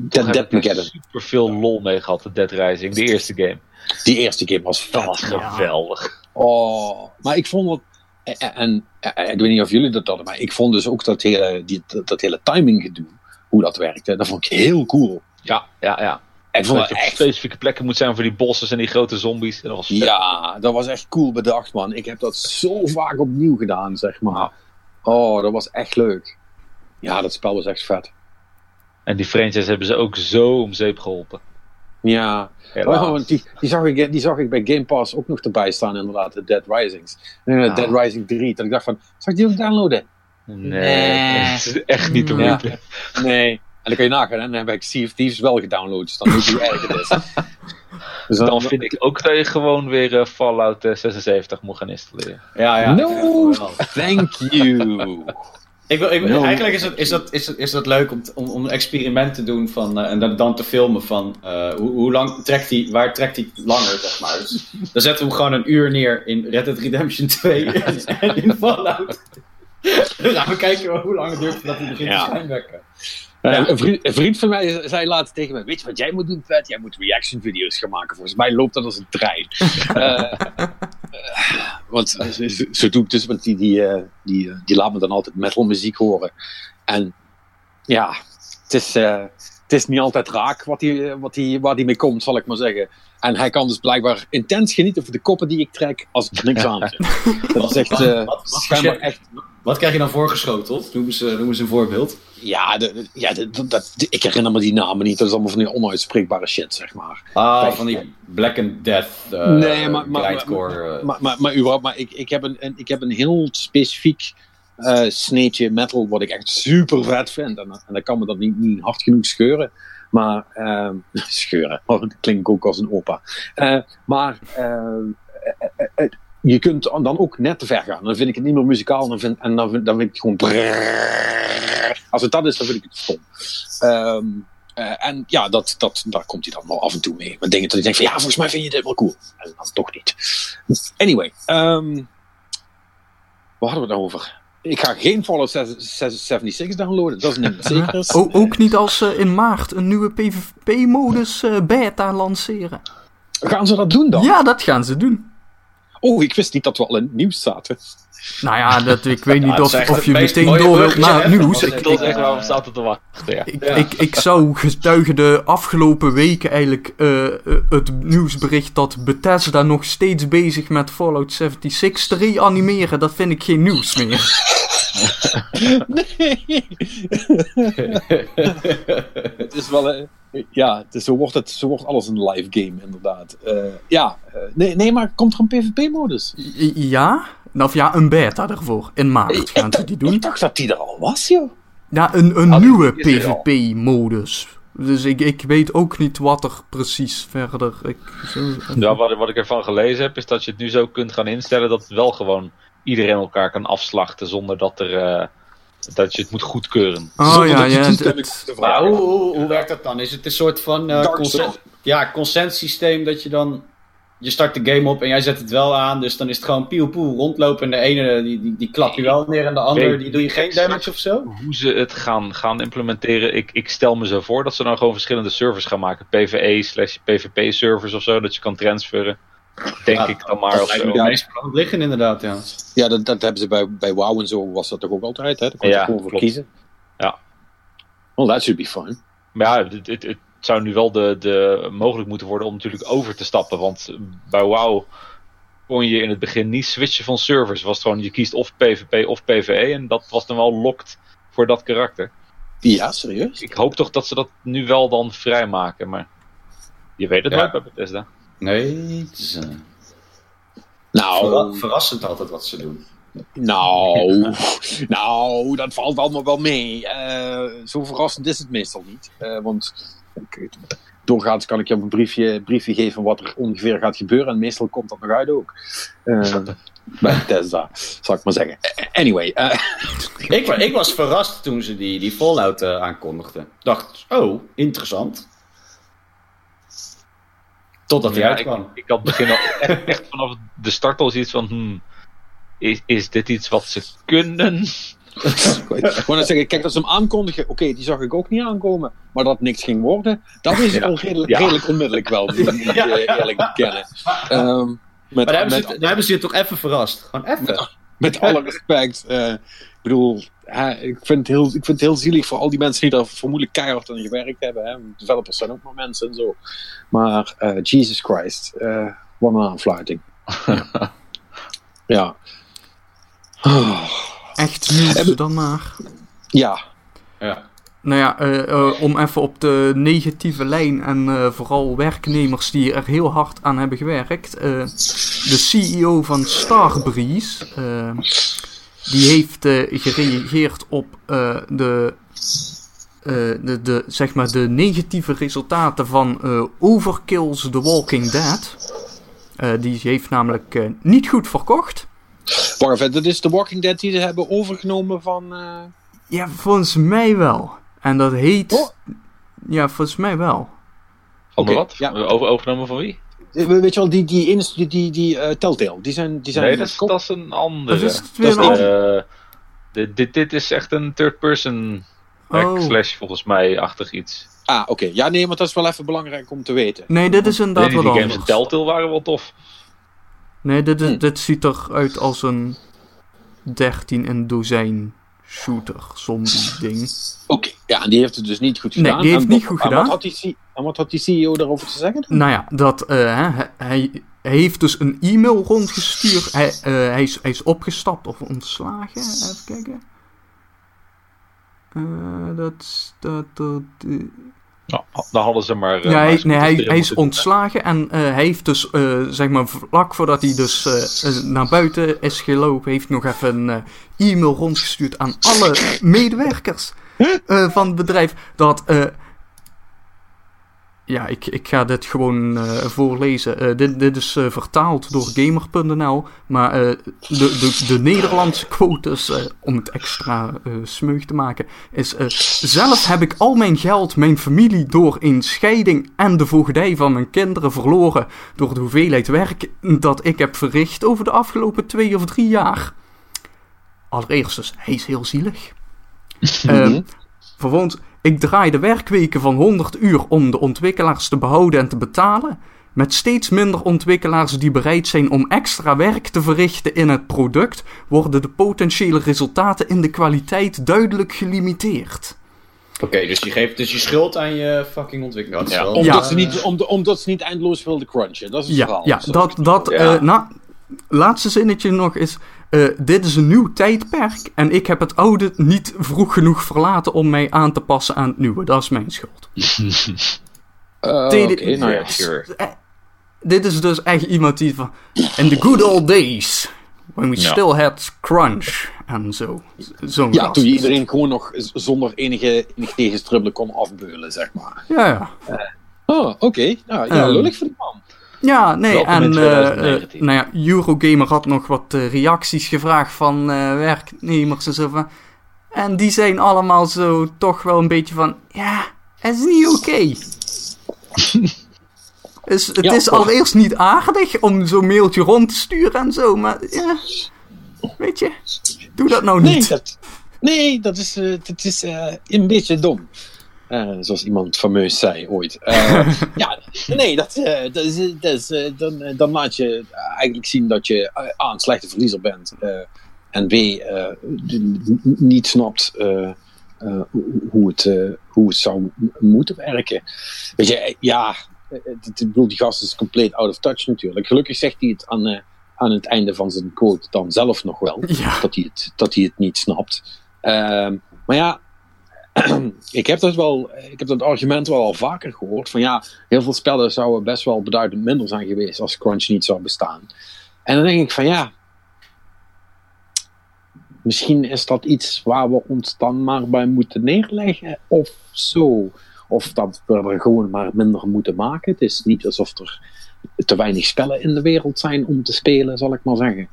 Deadmageddon. super veel lol mee gehad, de Dead Rising, de eerste game. Die eerste game was vet. Dat was Ja. geweldig. Oh, maar ik vond het. En, en, en ik weet niet of jullie dat hadden, maar ik vond dus ook dat hele, die, dat, dat hele timing gedoe, hoe dat werkte, dat vond ik heel cool. Ja, ja, ja. Ik vond Dat je echt. specifieke plekken moet zijn voor die bossen en die grote zombies. Dat was vet. Ja, dat was echt cool bedacht, man. Ik heb dat zo vaak opnieuw gedaan, zeg maar. Oh, dat was echt leuk. Ja, dat spel was echt vet. En die franchise hebben ze ook zo om zeep geholpen. Ja. Oh, want die, die, zag ik, die zag ik bij Game Pass ook nog erbij staan, inderdaad, de Dead Risings. Ja. Dead Rising 3, dat ik dacht van, zal ik die ook downloaden? Nee, Nee. het is echt niet te Ja. moeite. Nee. En dan kun je nagaan, hè? dan heb ik Sea of Thieves wel gedownload, dus dan weet je hoe erg het is. Dus Dan vind ik ook dat je gewoon weer eh, Fallout eh, 76 moet gaan installeren. ja, ja. No, thank you. Ik wil, ik, No. Eigenlijk is het, is, dat, is, dat, is dat leuk om, om, om een experiment te doen van, eh, en dat dan te filmen van eh, hoe, hoe lang trekt hij, waar trekt hij langer, zeg maar. Dus, dan zetten we hem gewoon een uur neer in Red Dead Redemption 2 en, en in Fallout. Dan gaan we kijken hoe lang het duurt voordat hij begint Ja. te schijnwerken. Een, vriend, een vriend van mij zei laatst tegen me: Weet je wat jij moet doen, Vet? Jij moet reaction video's gaan maken. Volgens mij loopt dat als een trein. Eh, eh, want zo, zo- doe ik dus, want die, die, eh, die, die laat me dan altijd metal muziek horen. En ja, het is, eh, het is niet altijd raak wat die, wat die, waar die mee komt, zal ik maar zeggen. En hij kan dus blijkbaar intens genieten van de koppen die ik trek als ik er niks aan zit. Dat is echt, eh, Wat- wat- schijnbaar echt Wat krijg je dan voorgeschoteld? Noem eens, eh, noem eens een voorbeeld. Ja, de, ja de, dat, de- ik herinner me die namen niet. Dat is allemaal van die onuitspreekbare shit, zeg maar. Ah, Kijk, van die Black and Death uh, Nee, maar- maar- grindcore. eh. Maar, maar, maar überhaupt, maar ik, ik, heb een, een- ik heb een heel specifiek sneetje metal wat ik echt super vet vind. En, en dan kan me dat niet, niet hard genoeg scheuren. Maar, ehm, scheuren, oh, dat klinkt ook als een opa. Eh, maar eh, eh, eh, je kunt dan ook net te ver gaan. Dan vind ik het niet meer muzikaal dan vind, en dan vind, dan vind ik het gewoon brrrr. Als het dat is, dan vind ik het stom. Ehm, eh, en ja, dat, dat, daar komt hij dan wel af en toe mee. Met dingen dat ik denk van ja, volgens mij vind je dit wel cool. En dan toch niet. Anyway, ehm waar hadden we het nou over? Ik ga geen Fallout 76 downloaden, dat is niet zeker. O- ook niet als ze in maart een nieuwe PvP-modus eh, beta lanceren. Gaan ze dat doen dan? Ja, dat gaan ze doen. Oh, ik wist niet dat we al in het nieuws zaten. Nou ja, dat, ik weet niet of, je meteen door wilt naar het nieuws. Ik, is echt waarom staat het te wachten. Ja. ik, Ja. ik, ik zou getuigen de afgelopen weken eigenlijk eh, eh, het nieuwsbericht dat Bethesda nog steeds bezig met Fallout 76 te reanimeren. Dat vind ik geen nieuws meer. Nee. het is wel. eh, ja, het is, zo, wordt het, zo wordt alles een live game, inderdaad. Eh, ja, eh, nee, nee, maar komt er een PvP-modus? Ja? Of ja, een beta daarvoor. In maart gaan ze die Ik doen. dacht dat die er al was, joh. Ja, een, een Ah, nieuwe. PvP-modus. Dus ik, ik weet ook niet wat er precies verder... Ik, zo, Ja, wat, wat ik ervan gelezen heb, is dat je het nu zo kunt gaan instellen dat het wel gewoon iedereen elkaar kan afslachten zonder dat, er, eh, dat je het moet goedkeuren. Oh Zonder ja, ja. het- Maar hoe, hoe, hoe werkt dat dan? Is het een soort van eh consent, Souls. ja, consent systeem dat je dan... Je start de game op en jij zet het wel aan, dus dan is het gewoon poel rondlopen. En de ene die, die, die klap je wel neer en de andere die doe je geen damage of zo? Hoe ze het gaan, gaan implementeren, ik, ik stel me zo voor dat ze dan gewoon verschillende servers gaan maken. PvE slash PvP servers of zo, dat je kan transferen. Denk Ja, ik dan maar Dat of lijkt me zo. het meest liggen inderdaad, ja. Ja, dat, dat hebben ze bij, bij WoW en zo was dat toch ook altijd, hè? Daar kon je Ja, gewoon voor kiezen. Ja. Well, that should be fun. Maar ja, het, het, het zou nu wel de, de, mogelijk moeten worden om natuurlijk over te stappen. Want bij WoW kon je in het begin niet switchen van servers. Het was gewoon, je kiest of PvP of PvE. En dat was dan wel locked voor dat karakter. Ja, serieus? Ik hoop toch dat ze dat nu wel dan vrijmaken. Maar je weet het Ja. nooit bij Bethesda. Nee, het is eh, Nou, verra- verrassend altijd wat ze doen. nou, nou, dat valt allemaal wel mee. Eh, zo verrassend is het meestal niet. Eh, want doorgaans kan ik je een briefje, briefje geven wat er ongeveer gaat gebeuren. En meestal komt dat nog uit ook. Eh, bij Bethesda, zal ik maar zeggen. Anyway, Ik, ik was verrast toen ze die, die Fallout aankondigden. Dacht, oh, interessant. Totdat hij Ja, ik, uitkwam. ik had begin al echt, echt vanaf de start al zoiets van... Hmm, is, is dit iets wat ze kunnen? net zeggen, kijk, dat ze hem aankondigen, oké, die zag ik ook niet aankomen. Maar dat niks ging worden, dat is Ja. al redelijk, Ja. redelijk onmiddellijk wel, moet eh, eerlijk bekennen. Ehm, met, Maar daar hebben, ze, daar hebben ze je toch even verrast. Gewoon even. met alle respect, eh, ik bedoel, hè, ik, vind het heel, ik vind het heel zielig voor al die mensen die daar vermoedelijk keihard aan gewerkt hebben. Hè. Developers zijn ook maar mensen en zo. Maar eh, Jesus Christ, eh, wat een aanfluiting. ja. Oh, Echt nieuws dan maar. ja. Ja. Nou ja, eh, om even op de negatieve lijn en eh, vooral werknemers die er heel hard aan hebben gewerkt. eh, de CEO van Starbreeze, die heeft eh, gereageerd op eh, de, eh, de, de, zeg maar de negatieve resultaten van eh, Overkill's The Walking Dead. Eh, die heeft namelijk eh, niet goed verkocht. Wacht even, dat is The Walking Dead die ze hebben overgenomen van... eh, Ja, volgens mij wel. En dat heet... Oh. Ja, volgens mij wel. Oké, wat? ja. Over, overgenomen van wie? Eh, Weet je wel, die, die, ins- die, die, die eh, Telltale, die zijn... Die zijn Nee, dat is, dat is een andere. Of is het weer Dat is een Eh, dit, dit, dit is echt een third person Oh. backslash volgens mij achtig iets. Ah, oké. Ja, nee, maar dat is wel even belangrijk om te weten. Nee, dit is Nee, inderdaad die, wat die games in anders. Telltale waren wel tof. Nee, dit, is, Hm. dit ziet eruit als een 13 in dozijn shooter zombie ding. Oké, ja, en die heeft het dus niet goed Nee, gedaan. die heeft En niet wat- goed gedaan. Wat had die, en wat had die CEO daarover te zeggen? Nou ja, dat, eh, hij, hij heeft dus een e-mail rondgestuurd. Hij, eh, hij, is, hij is opgestapt of ontslagen. Even kijken. Eh, dat, dat, dat, Nou, dan hadden ze maar. eh, Ja, hij, nee, hij, is ontslagen en eh, hij heeft dus, eh, zeg maar, vlak voordat hij dus naar buiten is gelopen, heeft nog even een e-mail rondgestuurd aan alle medewerkers van het bedrijf. Dat, ja, ik, ik ga dit gewoon eh, voorlezen. Eh, dit, dit is eh, vertaald door Gamer.nl, maar de, de, de Nederlandse quotes, om het extra smeug te maken, is... zelf heb ik al mijn geld, mijn familie door een scheiding en de voogdij van mijn kinderen verloren door de hoeveelheid werk dat ik heb verricht over de afgelopen twee of drie jaar. Allereerst dus, hij is heel zielig. Ehm, vervolgens, ik draai de werkweken van 100 uur om de ontwikkelaars te behouden en te betalen. Met steeds minder ontwikkelaars die bereid zijn om extra werk te verrichten in het product, worden de potentiële resultaten in de kwaliteit duidelijk gelimiteerd. Oké, dus je geeft dus je schuld aan je fucking ontwikkelaar. Dat is Ja. wel- Omdat, Ja. ze niet, om, omdat ze niet eindeloos wilden crunchen. Dat is het Ja, verhaal. ja dat, dat, Ja. eh, nou, laatste zinnetje nog is, eh, dit is een nieuw tijdperk en ik heb het oude niet vroeg genoeg verlaten om mij aan te passen aan het nieuwe. Dat is mijn schuld. Eh, nou ja. Sure. Eh, dit is dus echt iemand die van, in the good old days, when we Ja. still had crunch en zo. Zo'n Ja, toen je iedereen gewoon nog zonder enige, enig tegenstrubbelen kon afbeulen, zeg maar. Ja, ja. Oh, oké. Nou, ja, Ehm, lullig voor die man. Ja, nee, Welkom en eh, 2019. eh, nou ja, Eurogamer had nog wat eh, reacties gevraagd van werknemers en zo van. En die zijn allemaal zo toch wel een beetje van, ja, het is niet oké. dus het Ja, is allereerst niet aardig om zo'n mailtje rond te sturen en zo, maar ja, weet je, doe dat nou Nee, niet. dat, nee, dat is, dat is een beetje dom. Eh, zoals iemand fameus zei ooit. Eh, ja, nee, dat, eh, dat is, dat is, dan, dan laat je eigenlijk zien dat je A, een slechte verliezer bent. en B, niet snapt hoe- het, hoe het zou moeten werken. Weet je, ja, ik bedoel, die gast is compleet out of touch natuurlijk. Gelukkig zegt hij het aan, aan het einde van zijn quote dan zelf nog wel. Ja. Dat, hij het, dat hij het niet snapt. Ehm, maar ja, ik heb dat wel, ik heb dat argument wel al vaker gehoord. Van ja, heel veel spellen zouden best wel beduidend minder zijn geweest als Crunch niet zou bestaan. En dan denk ik van ja, misschien is dat iets waar we ons dan maar bij moeten neerleggen of zo. Of dat we er gewoon maar minder moeten maken. Het is niet alsof er te weinig spellen in de wereld zijn om te spelen, zal ik maar zeggen.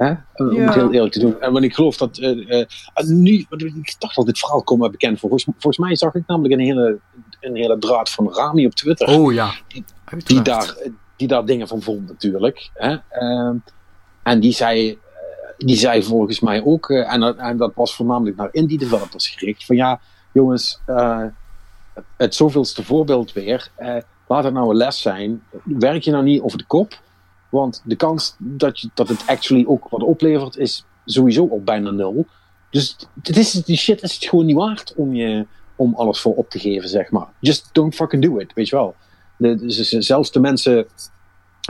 Hè? Eh, Om Ja. het heel eerlijk te doen. En want ik geloof dat. eh, eh, nu, ik dacht dat dit verhaal komt me bekend voor. Volgens, volgens mij zag ik namelijk een hele, een hele draad van Rami op Twitter Oh ja. die daar, die daar dingen van vond natuurlijk. Hè? Ehm, en die zei, eh, die zei volgens mij ook, eh, en, dat- en dat was voornamelijk naar indie developers gericht, van ja, jongens, eh, het zoveelste voorbeeld weer, eh, laat het nou een les zijn, werk je nou niet over de kop, want de kans dat, je, dat het actually ook wat oplevert is sowieso op bijna nul. Dus dit is, die shit is het gewoon niet waard om, je, om alles voor op te geven, zeg maar. Just don't fucking do it, weet je wel. De, dus zelfs de mensen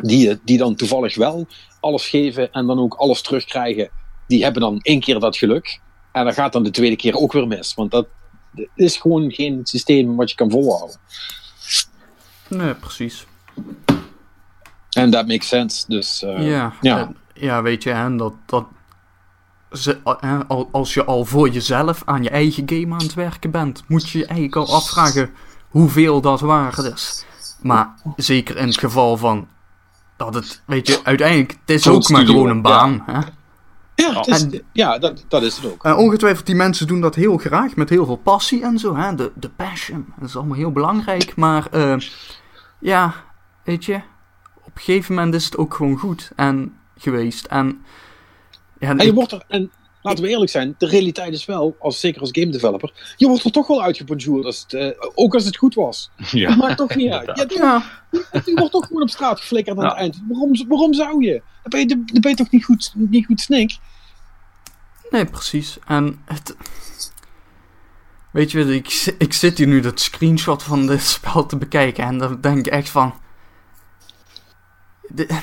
die, die dan toevallig wel alles geven en dan ook alles terugkrijgen, die hebben dan één keer dat geluk. En dan gaat dan de tweede keer ook weer mis. Want dat is gewoon geen systeem wat je kan volhouden. Nee, precies. En dat makes sense. Dus eh, ja. ja. en- ja, weet je, en dat, dat ze, al- als je al voor jezelf aan je eigen game aan het werken bent, moet je je eigenlijk al afvragen hoeveel dat waard is. Maar zeker in het geval van dat het, weet je, uiteindelijk, het is ook maar gewoon een baan. Hè? ja, het is- En- ja dat, dat is het ook. En ongetwijfeld, die mensen doen dat heel graag, met heel veel passie en zo. Hè? De, de passion, dat is allemaal heel belangrijk. Maar eh, ja, weet je, een gegeven moment is het ook gewoon goed en geweest. En, ja, En je ik- wordt er, en laten we eerlijk zijn, de realiteit is wel, als, zeker als game developer, je wordt er toch wel uitgebonjourd, als het, eh, ook als het goed was. Ja. Maakt toch niet uit. Ja, ja, je wordt toch gewoon op straat geflikkerd aan Ja. het eind. Waarom, waarom zou je? Dan ben je, dan ben je toch niet goed, niet goed snik? nee, precies. En het... Weet je, ik, ik zit hier nu dat screenshot van dit spel te bekijken en dan denk ik echt van... De-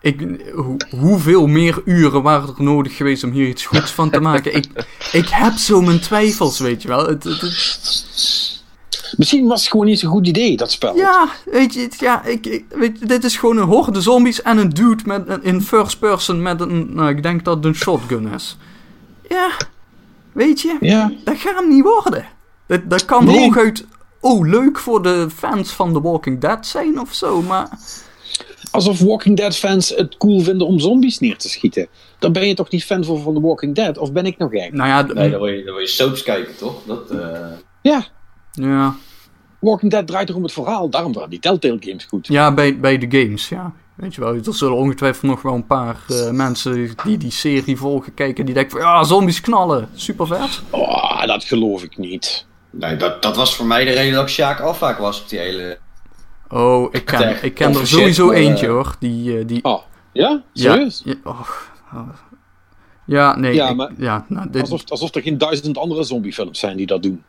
ik, hoe- hoeveel meer uren waren er nodig geweest om hier iets goeds van te maken? Ik, ik heb zo mijn twijfels, weet je wel. Het, het- het- Misschien was het gewoon niet zo'n goed idee, dat spel. ja, weet je, ja, ik, ik- weet je, dit is gewoon een horde zombies en een dude met, een- in first person met een, nou, ik denk dat het een shotgun is. Ja, weet je, Ja. dat gaat hem niet worden. Dat, dat kan Nee. hooguit, oh, leuk voor de fans van The Walking Dead zijn of zo, maar... Alsof Walking Dead fans het cool vinden om zombies neer te schieten. Dan ben je toch niet fan van, van The Walking Dead? Of ben ik nog gek? Nou ja, Nee, dan wil je, dan wil je soaps kijken, toch? Dat, eh, Ja, ja, Walking Dead draait toch om het verhaal. Daarom waren die Telltale games goed. ja bij, bij de games, ja. Weet je wel, er zullen ongetwijfeld nog wel een paar eh, mensen die die serie volgen kijken... die denken van, ja, zombies knallen, super vet. Oh, dat geloof ik niet. nee, dat, dat was voor mij de reden dat ik Sjaak Afvaak was op die hele... Oh, ik ken, ik ken er sowieso maar, eentje eh, hoor. Die, eh, die... Oh, ja? Serieus? ja, oh. ja, nee. Ja, ik- maar- ja, nou, dit, Alsof, alsof er geen duizend andere zombiefilms zijn die dat doen.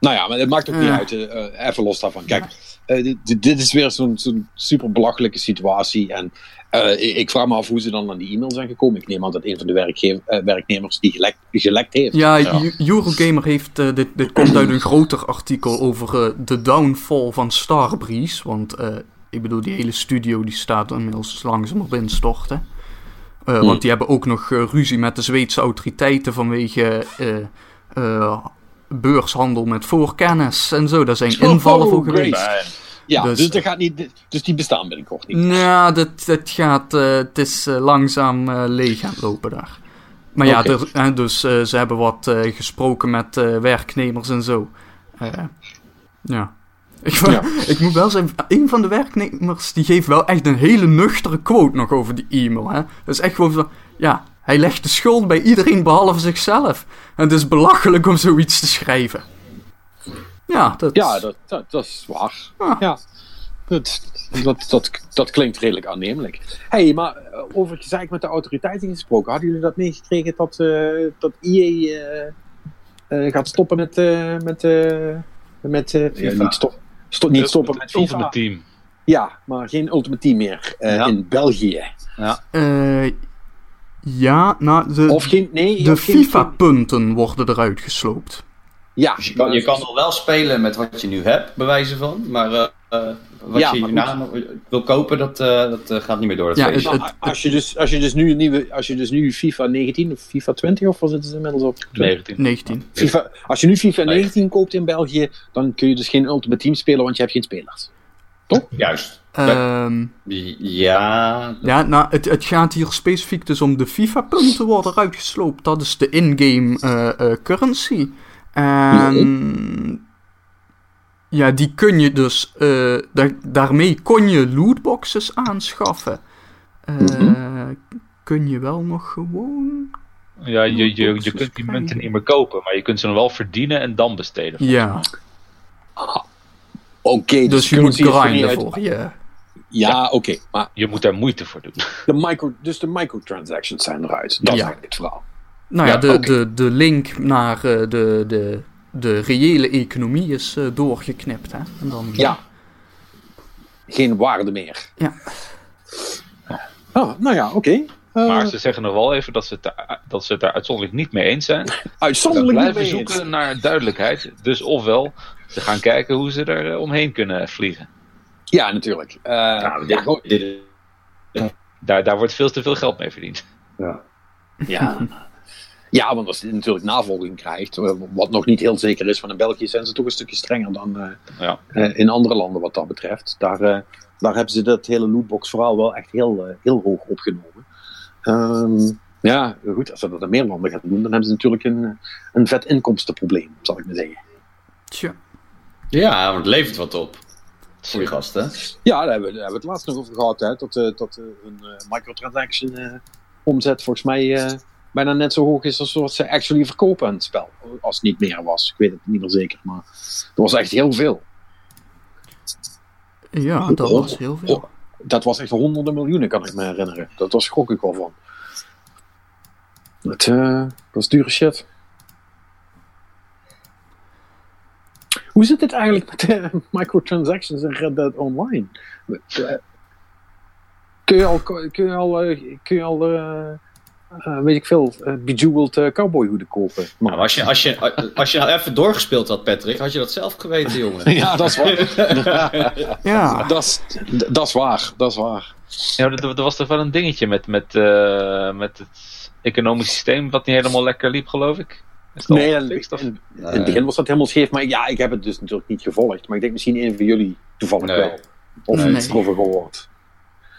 Nou ja, maar het maakt ook niet uit. eh, eh, even los daarvan. Kijk, eh, dit- dit, is weer zo'n zo'n super belachelijke situatie. En eh, ik, vraag me af hoe ze dan aan die e-mail zijn gekomen. Ik neem aan dat een van de eh, werknemers die gelekt, gelekt heeft. ja, Eu- Eurogamer heeft... dit, dit komt uit een groter artikel over de downfall van Starbreeze. Want eh, ik bedoel, die hele studio die staat inmiddels langzaam op instorten. Eh, Hmm. Want die hebben ook nog ruzie met de Zweedse autoriteiten vanwege eh, eh, beurshandel met voorkennis en zo. Daar zijn invallen Oh, voor great. geweest. Ja, Dus- dus, dat gaat niet, dus die bestaan binnenkort niet. Nou, dat, dat gaat, eh, het is eh, langzaam eh, leeg aan het lopen daar. Maar ja, er- dus ze hebben wat gesproken met werknemers en zo. Ja. Ik, Ja. ik moet wel zeggen, een van de werknemers die geeft wel echt een hele nuchtere quote nog over die e-mail. Hè? Dat is echt gewoon van, ja, hij legt de schuld bij iedereen behalve zichzelf. En het is belachelijk om zoiets te schrijven. Ja, dat, Ja, dat, dat, dat is waar. Ah. Ja. Dat, dat, dat, dat klinkt redelijk aannemelijk. Hé, hey, maar eh, over gezeik met de autoriteiten gesproken. Hadden jullie dat meegekregen dat, eh dat EA eh, eh, gaat stoppen met... eh met, eh met eh, FIFA. niet, stop, stop, niet stoppen met Ultimate FIFA. Team. Ja, maar geen Ultimate Team meer eh, Ja. in België. Eh, ja, nou, de, Of geen, nee, de of geen- FIFA-punten worden eruit gesloopt. Ja, Dus je kan, je kan nog wel spelen met wat je nu hebt, bewijzen van. Maar eh, eh, wat Ja, je hierna wil kopen, dat, eh, dat gaat niet meer door. Dat Ja, het- als je dus, als je dus nu een nieuwe, als je dus nu FIFA 19 of FIFA 20 of wat zit het inmiddels op? 19. 19. FIFA, als je nu FIFA Nee. 19 koopt in België, dan kun je dus geen Ultimate Team spelen, want je hebt geen spelers. Juist. Ehm, Ja, ja, nou, het, het gaat hier specifiek dus om de FIFA-punten worden eruit gesloopt. Dat is de in-game eh, eh, currency. En ja, die kun je dus, eh, daar, daarmee kon je lootboxes aanschaffen. Eh, Kun je wel nog gewoon Ja, je, je, je kunt die munten niet meer kopen, maar je kunt ze nog wel verdienen en dan besteden. Ja, Oké, dus je moet grinden uit- voor je. Ja, oké, maar Je moet daar moeite voor doen. de micro, dus de microtransactions zijn eruit. Dat is eigenlijk het verhaal. Nou ja, Ja, de, de, de link naar eh, de, de, de reële economie is eh, doorgeknipt. Hè? En dan, Ja. Geen waarde meer. Ja. Ah, nou ja, oké. Eh, Maar ze zeggen nog wel even dat ze het daar, dat ze het daar uitzonderlijk niet mee eens zijn. Ze uitzonderlijk niet blijven mee eens. zoeken naar duidelijkheid. Dus ofwel, ze gaan kijken hoe ze er omheen kunnen vliegen. Ja, natuurlijk. Eh, nou, ja, dit, gewoon- dit- Daar, daar wordt veel te veel geld mee verdiend. ja. ja. ja, want als je natuurlijk navolging krijgt, eh, wat nog niet heel zeker is van in België, zijn ze toch een stukje strenger dan eh, Ja. eh, in andere landen wat dat betreft. Daar, daar hebben ze dat hele lootbox verhaal wel echt heel, heel hoog opgenomen. Ehm, ja, goed, als ze dat in meer landen gaan doen, dan hebben ze natuurlijk een, een vet inkomstenprobleem, zal ik maar zeggen. Tja. ja, want het levert wat op. Voor die gasten. Ja, daar hebben, we- daar hebben we het laatst nog over gehad, hè, dat, eh, dat eh, een eh, microtransaction eh, omzet volgens mij eh, bijna net zo hoog is als wat ze actually verkopen aan het spel. Als het niet meer was. Ik weet het niet meer zeker, maar dat was echt heel veel. Ja, dat was heel veel. Dat was echt honderden miljoenen, kan ik me herinneren. Dat was schrok ik wel van. Dat, eh, dat was dure shit. Hoe zit het eigenlijk met de microtransactions in Red Dead Online? Kun je al, kun je al, eh, kun je al eh, eh, weet ik veel, eh, bejeweled cowboyhoeden kopen? Maar, Nou, als, je, als, je, als je nou even doorgespeeld had, Patrick, had je dat zelf geweten, jongen. ja, dat is waar. Ja, dat, is, dat is waar, dat is waar. Ja, er, er was toch wel een dingetje met, met, eh, met het economisch systeem wat niet helemaal lekker liep, geloof ik. Nee, in, het begin was dat helemaal scheef, maar ja, ik heb het dus natuurlijk niet gevolgd. Maar ik denk misschien een van jullie toevallig Nee. wel. Of Nee. iets erover gehoord.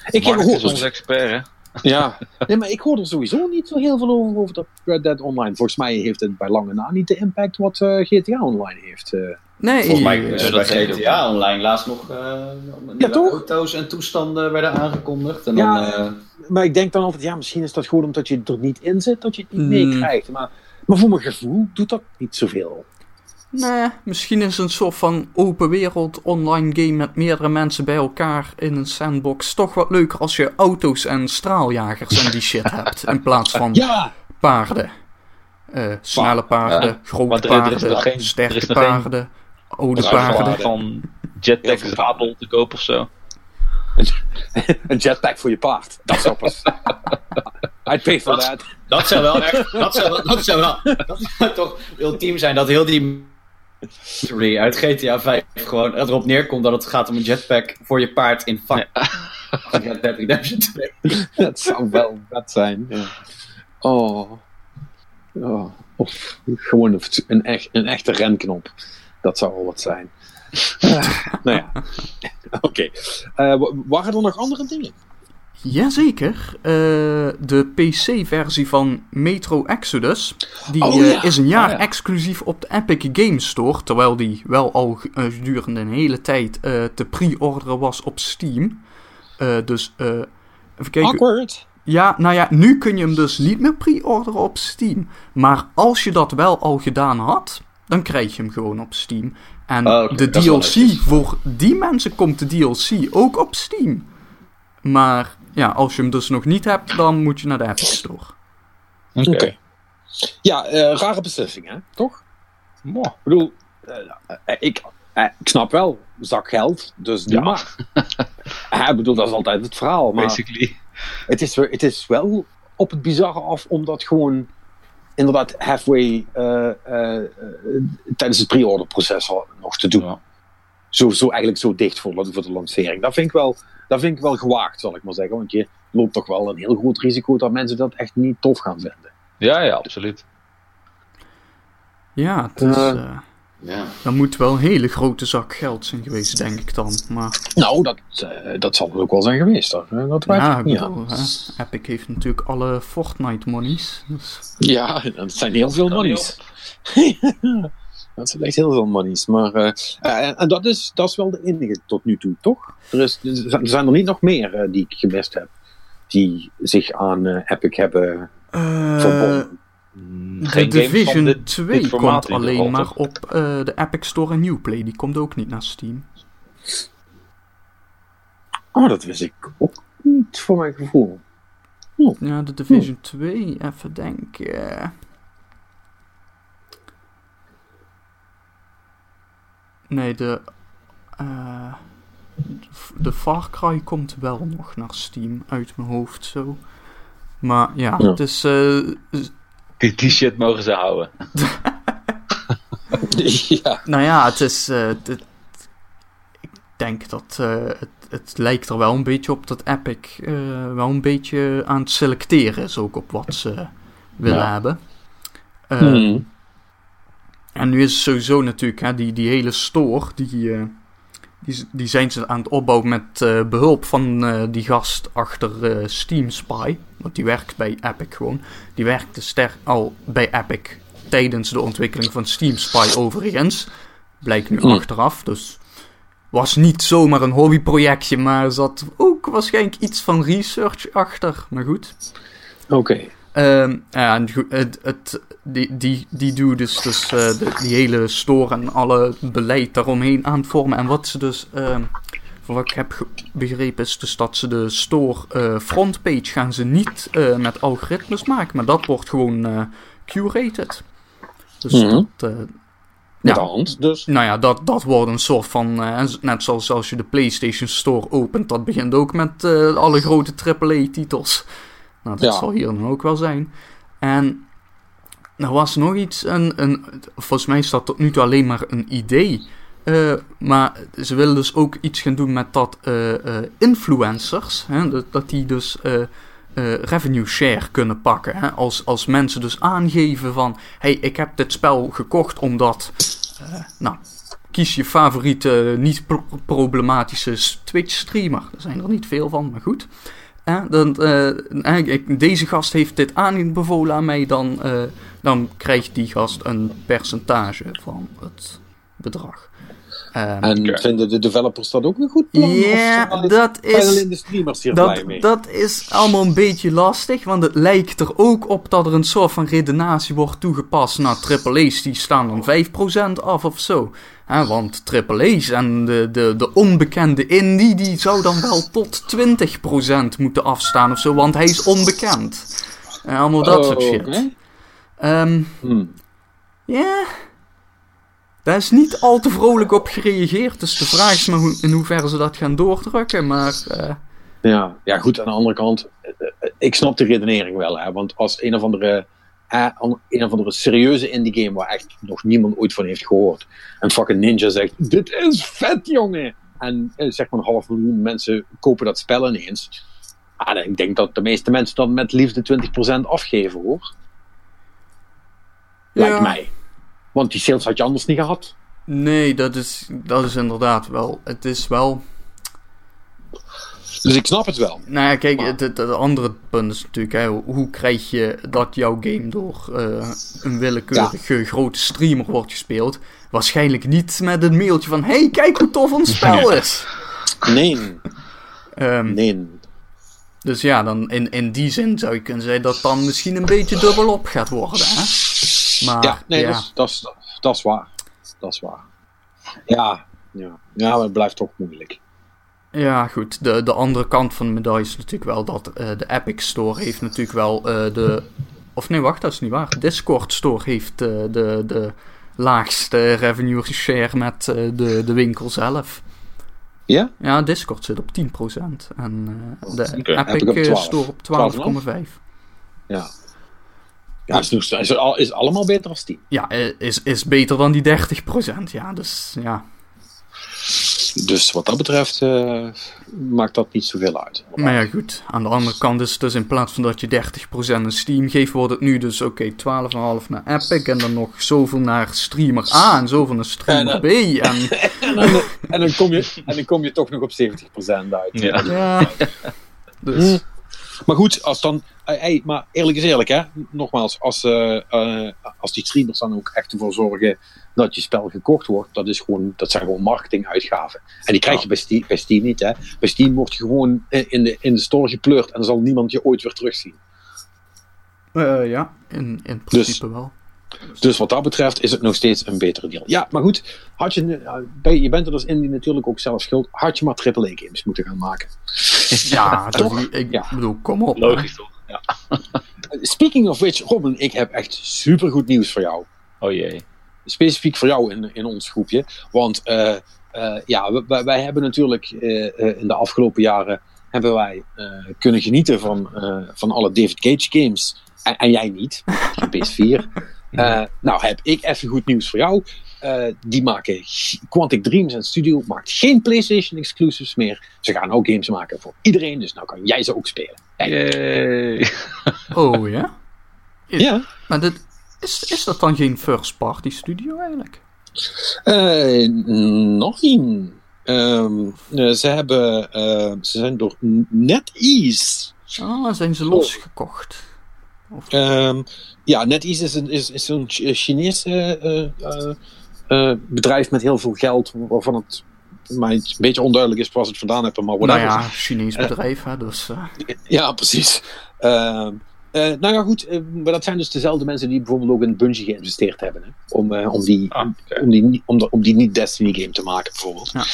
Ik heb gehoord. onze expert, hè? Ja, nee, maar ik hoor er sowieso niet zo heel veel over, over dat Red Dead Online. Volgens mij heeft het bij lange na niet de impact wat eh, GTA Online heeft. eh. nee. Volgens mij is dat. GTA Online laatst nog eh nieuwe toch? auto's en toestanden werden aangekondigd. En Ja. dan, eh, Maar ik denk dan altijd, ja, misschien is dat gewoon omdat je er niet in zit, dat je het niet Mm. meekrijgt. Maar, maar voor mijn gevoel doet dat niet zoveel. Nee, misschien is een soort van open wereld online game met meerdere mensen bij elkaar in een sandbox toch wat leuker als je auto's en straaljagers en die shit hebt. In plaats van Ja, paarden. Eh, snelle paarden, Ja, grote want er- er is paarden, geen- er sterke is geen- paarden, oude Er is paarden. van, jetpack zadel te koop of zo. een jetpack voor je paard. Dat zou pas. I'd pay for Dat- that. Dat zou wel echt, dat zou, wel- dat zou wel, dat zou toch ultiem zijn dat heel die uit GTA 5 gewoon erop neerkomt dat het gaat om een jetpack voor je paard in fuck. Red Dead Redemption 2. Dat zou wel vet zijn. Ja. Oh. oh. Of gewoon een, een, echt, een echte renknop. Dat zou wel wat zijn. Nou ja. Oké. Eh, wa- waren er nog andere dingen? Jazeker. Eh, de PC-versie van Metro Exodus die, Oh, eh, is een jaar Oh, ja. exclusief op de Epic Games Store. Terwijl die wel al eh, gedurende een hele tijd te pre-orderen was op Steam. Dus eh, even kijken. Awkward. Ja, nou ja, nu kun je hem dus niet meer pre-orderen op Steam. Maar als je dat wel al gedaan had, dan krijg je hem gewoon op Steam. En Oh, oké, de DLC, voor die mensen komt de DLC ook op Steam. Maar ja, als je hem dus nog niet hebt, dan moet je naar de Epic Store. Oké. Ja, eh, rare beslissing, hè? Toch? Mwah. Ik bedoel, eh, eh, ik, ik snap wel, zak geld, dus Ja. maar. Ik bedoel, dat is altijd het verhaal. Maar basically. het is, het is wel op het bizarre af, omdat gewoon inderdaad halfway eh, eh, eh, tijdens het pre-order proces nog te doen. Ja. Zo, zo eigenlijk zo dicht voor, voor de lancering. Dat vind, ik wel, dat vind ik wel gewaagd, zal ik maar zeggen. Want je loopt toch wel een heel groot risico dat mensen dat echt niet tof gaan vinden. Ja, ja, absoluut. Ja, het is, Eh. eh, Ja. dat moet wel een hele grote zak geld zijn geweest, denk ik dan. Maar Nou, dat, eh, dat zal het ook wel zijn geweest. Dat weet ja, ik bedoel, hè, Epic heeft natuurlijk alle Fortnite monies. Dus, Ja, dat zijn heel veel monies. Dat zijn echt heel veel monies. Maar, eh, eh, en dat is, dat is wel de enige tot nu toe, toch? Er, is, er zijn er niet nog meer eh, die ik gemist heb. Die zich aan eh, Epic hebben eh, verbonden. Mm, de van Division dit- 2 dit formaat komt alleen maar op eh, de Epic Store en Uplay. Die komt ook niet naar Steam. Oh, dat wist ik ook niet voor mijn gevoel. Ja, de Division 2, even denken. Nee, de. eh, de Far Cry komt wel nog naar Steam, uit mijn hoofd zo. Maar ja, Ja. het is. eh, Die, die shit mogen ze houden. ja. nou ja, het is. eh, het- ik denk dat. eh, het, het lijkt er wel een beetje op dat Epic eh, wel een beetje aan het selecteren is, ook op wat ze willen Ja. hebben. Eh, Hmm. En nu is het sowieso natuurlijk, hè, die, die hele store, die, eh, die, die zijn ze aan het opbouwen met eh, behulp van eh, die gast achter Steam Spy. Want die werkt bij Epic gewoon. Die werkte ster al bij Epic tijdens de ontwikkeling van Steam Spy overigens. Blijkt nu Hmm. achteraf, dus was niet zomaar een hobbyprojectje, maar zat ook waarschijnlijk iets van research achter. Maar goed. Oké. Ehm, ja, het, het, die, die, die doet dus, dus eh, de, die hele store en alle beleid daaromheen aan het vormen. En wat ze dus, ehm wat ik heb begrepen, is dus dat ze de store eh, frontpage gaan ze niet eh, met algoritmes maken, maar dat wordt gewoon curated. Dus Mhm. dat, Met Ja. de hand, dus. nou ja, dat, dat wordt een soort van. net zoals als je de PlayStation Store opent. Dat begint ook met alle grote AAA-titels. Nou, dat Ja. zal hier dan ook wel zijn. En er was nog iets. Een, een, volgens mij is dat tot nu toe alleen maar een idee. Eh, maar ze willen dus ook iets gaan doen met dat eh, eh, influencers. Hè, dat, dat die dus. revenue share kunnen pakken. Hè? Als, als mensen dus aangeven van... hey, ik heb dit spel gekocht omdat... nou, kies je favoriete niet-problematische Twitch-streamer. Er zijn er niet veel van, maar goed. Eh, dan, eigenlijk, deze gast heeft dit aanbevolen aan mij, dan, eh, dan krijgt die gast een percentage van het bedrag. Ehm, En vinden de developers dat ook een goed plan? Ja, dat is- alleen de streamers hier blij dat, mee? dat is allemaal een beetje lastig, want het lijkt er ook op dat er een soort van redenatie wordt toegepast. Nou, AAA's die staan dan 5% af of zo. Hè, want AAA's en de, de, de onbekende indie, die zou dan wel tot 20% moeten afstaan of zo, want hij is onbekend. En allemaal dat soort Oh, shit. Ehm, Hmm. ja. Daar is niet al te vrolijk op gereageerd. Dus de vraag is maar hoe, in hoeverre ze dat gaan doordrukken. Maar eh, Ja, ja, goed, aan de andere kant, eh, ik snap de redenering wel, hè, want als een of andere, eh, an- een of andere serieuze indie game waar echt nog niemand ooit van heeft gehoord, en fucking Ninja zegt, dit is vet, jongen! En eh, zeg maar een half miljoen mensen kopen dat spel ineens. Ah, ik denk dat de meeste mensen dan met liefde 20% afgeven, hoor. Lijkt Ja. mij. Want die sales had je anders niet gehad. nee, dat is, dat is inderdaad wel. Het is wel. Dus ik snap het wel. Nou ja, kijk, Maar- het, het, het andere punt is natuurlijk, hè, hoe krijg je dat jouw game door eh, een willekeurige grote streamer wordt gespeeld? Waarschijnlijk niet met een mailtje van: hey, kijk hoe tof ons spel is. Nee, Ehm, nee. Dus ja, dan in, in die zin zou je kunnen zeggen dat dan misschien een beetje dubbelop gaat worden. Hè? Maar Ja, nee, ja. Dat, is, dat, is, waar. Dat is waar. Ja, ja. ja maar het blijft toch moeilijk. Ja, goed. De, de andere kant van de medaille is natuurlijk wel dat eh, de Epic Store heeft natuurlijk wel eh, de... Of nee, wacht, dat is niet waar. Discord Store heeft eh, de, de laagste revenue share met de, de winkel zelf. Ja? Ja, Discord zit op 10%. En de Epic op 12. Store op 12,5. Ja. Ja, is, is, is, al- is allemaal beter als die. Ja, eh, is, is beter dan die 30%. Ja, dus ja. Dus wat dat betreft eh, maakt dat niet zoveel uit. Maar ja, goed. Aan de andere kant is het dus in plaats van dat je 30% aan Steam geeft, wordt het nu dus oké 12,5 naar Epic en dan nog zoveel naar streamer A en zoveel naar streamer En, B. En En dan, en, dan kom je, en dan kom je toch nog op 70% uit. Ja. ja. Dus Maar goed, als dan. eh, hey, maar eerlijk is eerlijk, hè? Nogmaals, als, eh, eh, als die streamers dan ook echt ervoor zorgen dat je spel gekocht wordt, dat, is gewoon, dat zijn gewoon marketinguitgaven. En die krijg je bij Steam, bij Steam niet, hè? Bij Steam word je gewoon in de, in de store gepleurd en dan zal niemand je ooit weer terugzien. eh, ja, in, in principe wel. Dus wat dat betreft is het nog steeds een betere deal. Ja, maar goed, had je, bij- je bent er dus in die natuurlijk ook zelf schuld. Had je maar AAA-games moeten gaan maken. Ja, Toch? toch? Ik Ja. bedoel, kom op. hè. Logisch toch? Ja. Speaking of which, Robin, ik heb echt supergoed nieuws voor jou. Oh jee. specifiek voor jou in, in ons groepje. Want eh, eh, ja, wij, wij hebben natuurlijk eh, eh, in de afgelopen jaren hebben wij eh, kunnen genieten van, eh, van alle David Cage games. En, en jij niet, je PS4. Eh, nou heb ik even goed nieuws voor jou. Eh, die maken Quantic Dreams en Studio maakt geen PlayStation exclusives meer. Ze gaan ook games maken voor iedereen, dus nou kan jij ze ook spelen. Yay. Oh ja? Ja. Maar dit, is, is dat dan geen first party studio eigenlijk? Eh, nog niet. Ehm, eh, ze hebben, eh, ze zijn door NetEase. Ah, zijn ze losgekocht? Ehm, ja, NetEase is een, is, is zo'n Ch- Chinese eh, eh, eh, bedrijf met heel veel geld, waarvan het mij een beetje onduidelijk is waar ze het vandaan hebben, maar Nou whatever. ja, Chinees bedrijf, hè, dus... eh, Ja, precies. Ehm, eh, nou ja, goed, eh, maar dat zijn dus dezelfde mensen die bijvoorbeeld ook in Bungie geïnvesteerd hebben. Hè? Om, eh, om, die, Ah, om, die, om, de- om die niet Destiny game te maken, bijvoorbeeld. Ja.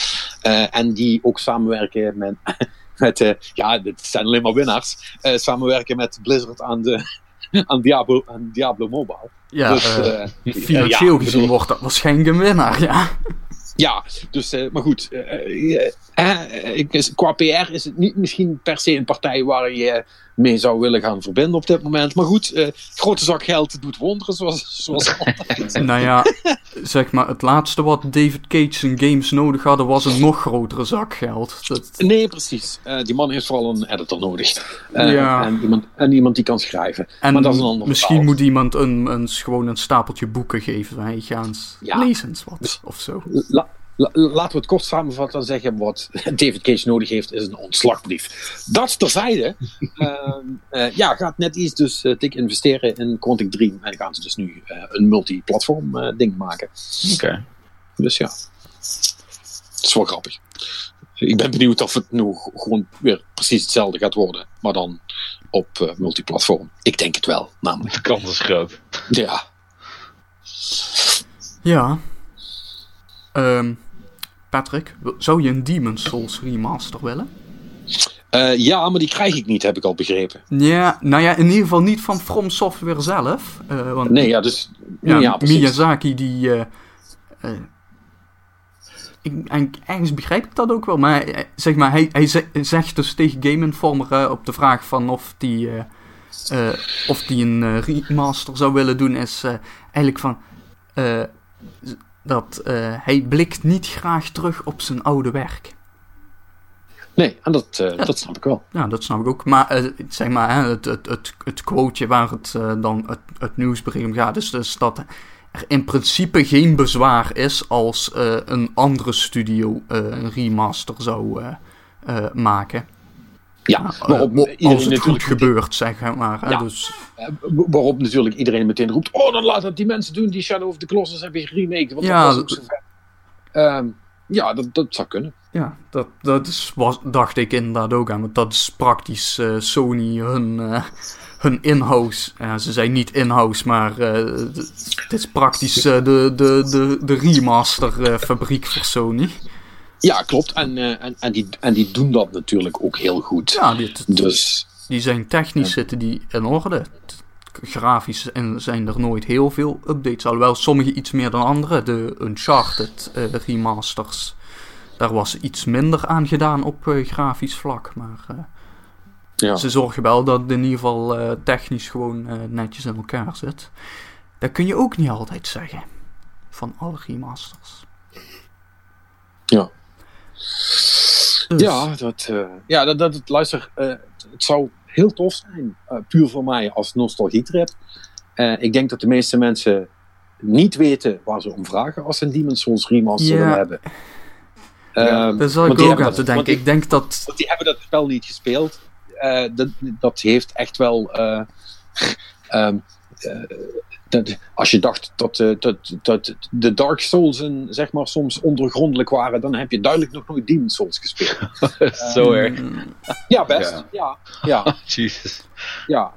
Eh, en die ook samenwerken met, met eh, ja, dit zijn alleen maar winnaars, eh, samenwerken met Blizzard aan, de, aan, Diablo, aan Diablo Mobile. ja, dus, eh, eh, financieel gezien wordt dat waarschijnlijk een winnaar, ja. Ja, dus, eh, maar goed. ik- is- qua PR is het niet misschien per se een partij waar je mee zou willen gaan verbinden op dit moment. Maar goed, eh, grote zak geld doet wonderen, zoals, zoals altijd. Nou ja, zeg maar, het laatste wat David Cage zijn games nodig hadden was een nog grotere zak geld. Dat, Nee, precies. Eh, die man heeft vooral een editor nodig. Eh, Ja. en, iemand, en iemand die kan schrijven. en maar dat is een ander misschien verhaal. moet iemand een, een, gewoon een stapeltje boeken geven. Wij gaan eens Ja. lezen wat, of zo. La- laten we het kort samenvatten en zeggen wat David Cage nodig heeft is een ontslagbrief. Dat terzijde. Ehm, eh, ja, gaat net iets dus eh, dik investeren in Quantic Dream. En gaan ze dus nu eh, een multiplatform eh, ding maken. Oké. Dus ja. Dat is wel grappig. Ik ben benieuwd of het nu gewoon weer precies hetzelfde gaat worden. Maar dan op eh, multiplatform. Ik denk het wel, namelijk. De kans is groot. Ja. Ja. Ehm, Patrick, zou je een Demon's Souls remaster willen? Eh, ja, maar die krijg ik niet, heb ik al begrepen. Ja, nou ja, in ieder geval niet van From Software zelf. eh, want Nee, ja, dus. ja. Miyazaki die... eh, ik, eigenlijk- ergens begrijp ik dat ook wel, maar zeg maar, hij, hij ze- zegt dus tegen Game Informer op de vraag van of die, of die een remaster zou willen doen, is eigenlijk van dat eh, hij blikt niet graag terug op zijn oude werk. Nee, en dat, eh, dat snap ik wel. Ja, dat snap ik ook. Maar eh, zeg maar, hè, het, het, het, het quoteje waar het dan het, het nieuwsbericht om gaat, is dus dat er in principe geen bezwaar is als een andere studio een remaster zou maken. Ja, Eh, waarop als het goed gebeurt, zeg maar. Hè, Ja. Dus, Eh, waarop natuurlijk iedereen meteen roept: Oh, dan laat het die mensen doen die Shadow of the Colossus hebben geremake. Want Ja, dat was ook dat- zo. Ehm, ja, dat, dat zou kunnen. ja, dat, dat is, was, dacht ik inderdaad ook aan. Want dat is praktisch eh, Sony hun, hun in-house. Ze zijn niet in-house, maar het is praktisch de, de, de, de remaster eh, fabriek voor Sony. Ja, klopt. En, eh, en, en, die, en die doen dat natuurlijk ook heel goed. Ja, dit, Dus die zijn technisch zitten die in orde. Grafisch en zijn er nooit heel veel updates. Alhoewel sommige iets meer dan andere. De Uncharted eh, remasters. daar was iets minder aan gedaan op eh, grafisch vlak. Maar Ja. ze zorgen wel dat het in ieder geval technisch gewoon netjes in elkaar zit. Dat kun je ook niet altijd zeggen. Van alle remasters. Ja. Dus, Ja, dat, eh, ja, dat, dat, luister, eh, het zou heel tof zijn, eh, puur voor mij als nostalgietrip. Ik denk dat de meeste mensen niet weten waar ze om vragen als ze een Demon's Souls remaster hebben. Ja, Daar zou ik ook hebben aan te dat- denken. want die- Ik denk dat... Want die hebben dat spel niet gespeeld. Dat, dat heeft echt wel. eh, ehm, eh, dat, als je dacht dat, eh, dat, dat de Dark Souls zeg maar, soms ondergrondelijk waren, dan heb je duidelijk nog nooit Demon Souls gespeeld. Zo erg. Mm, Ja, best. Ja. Ja, ja, Jesus. ja.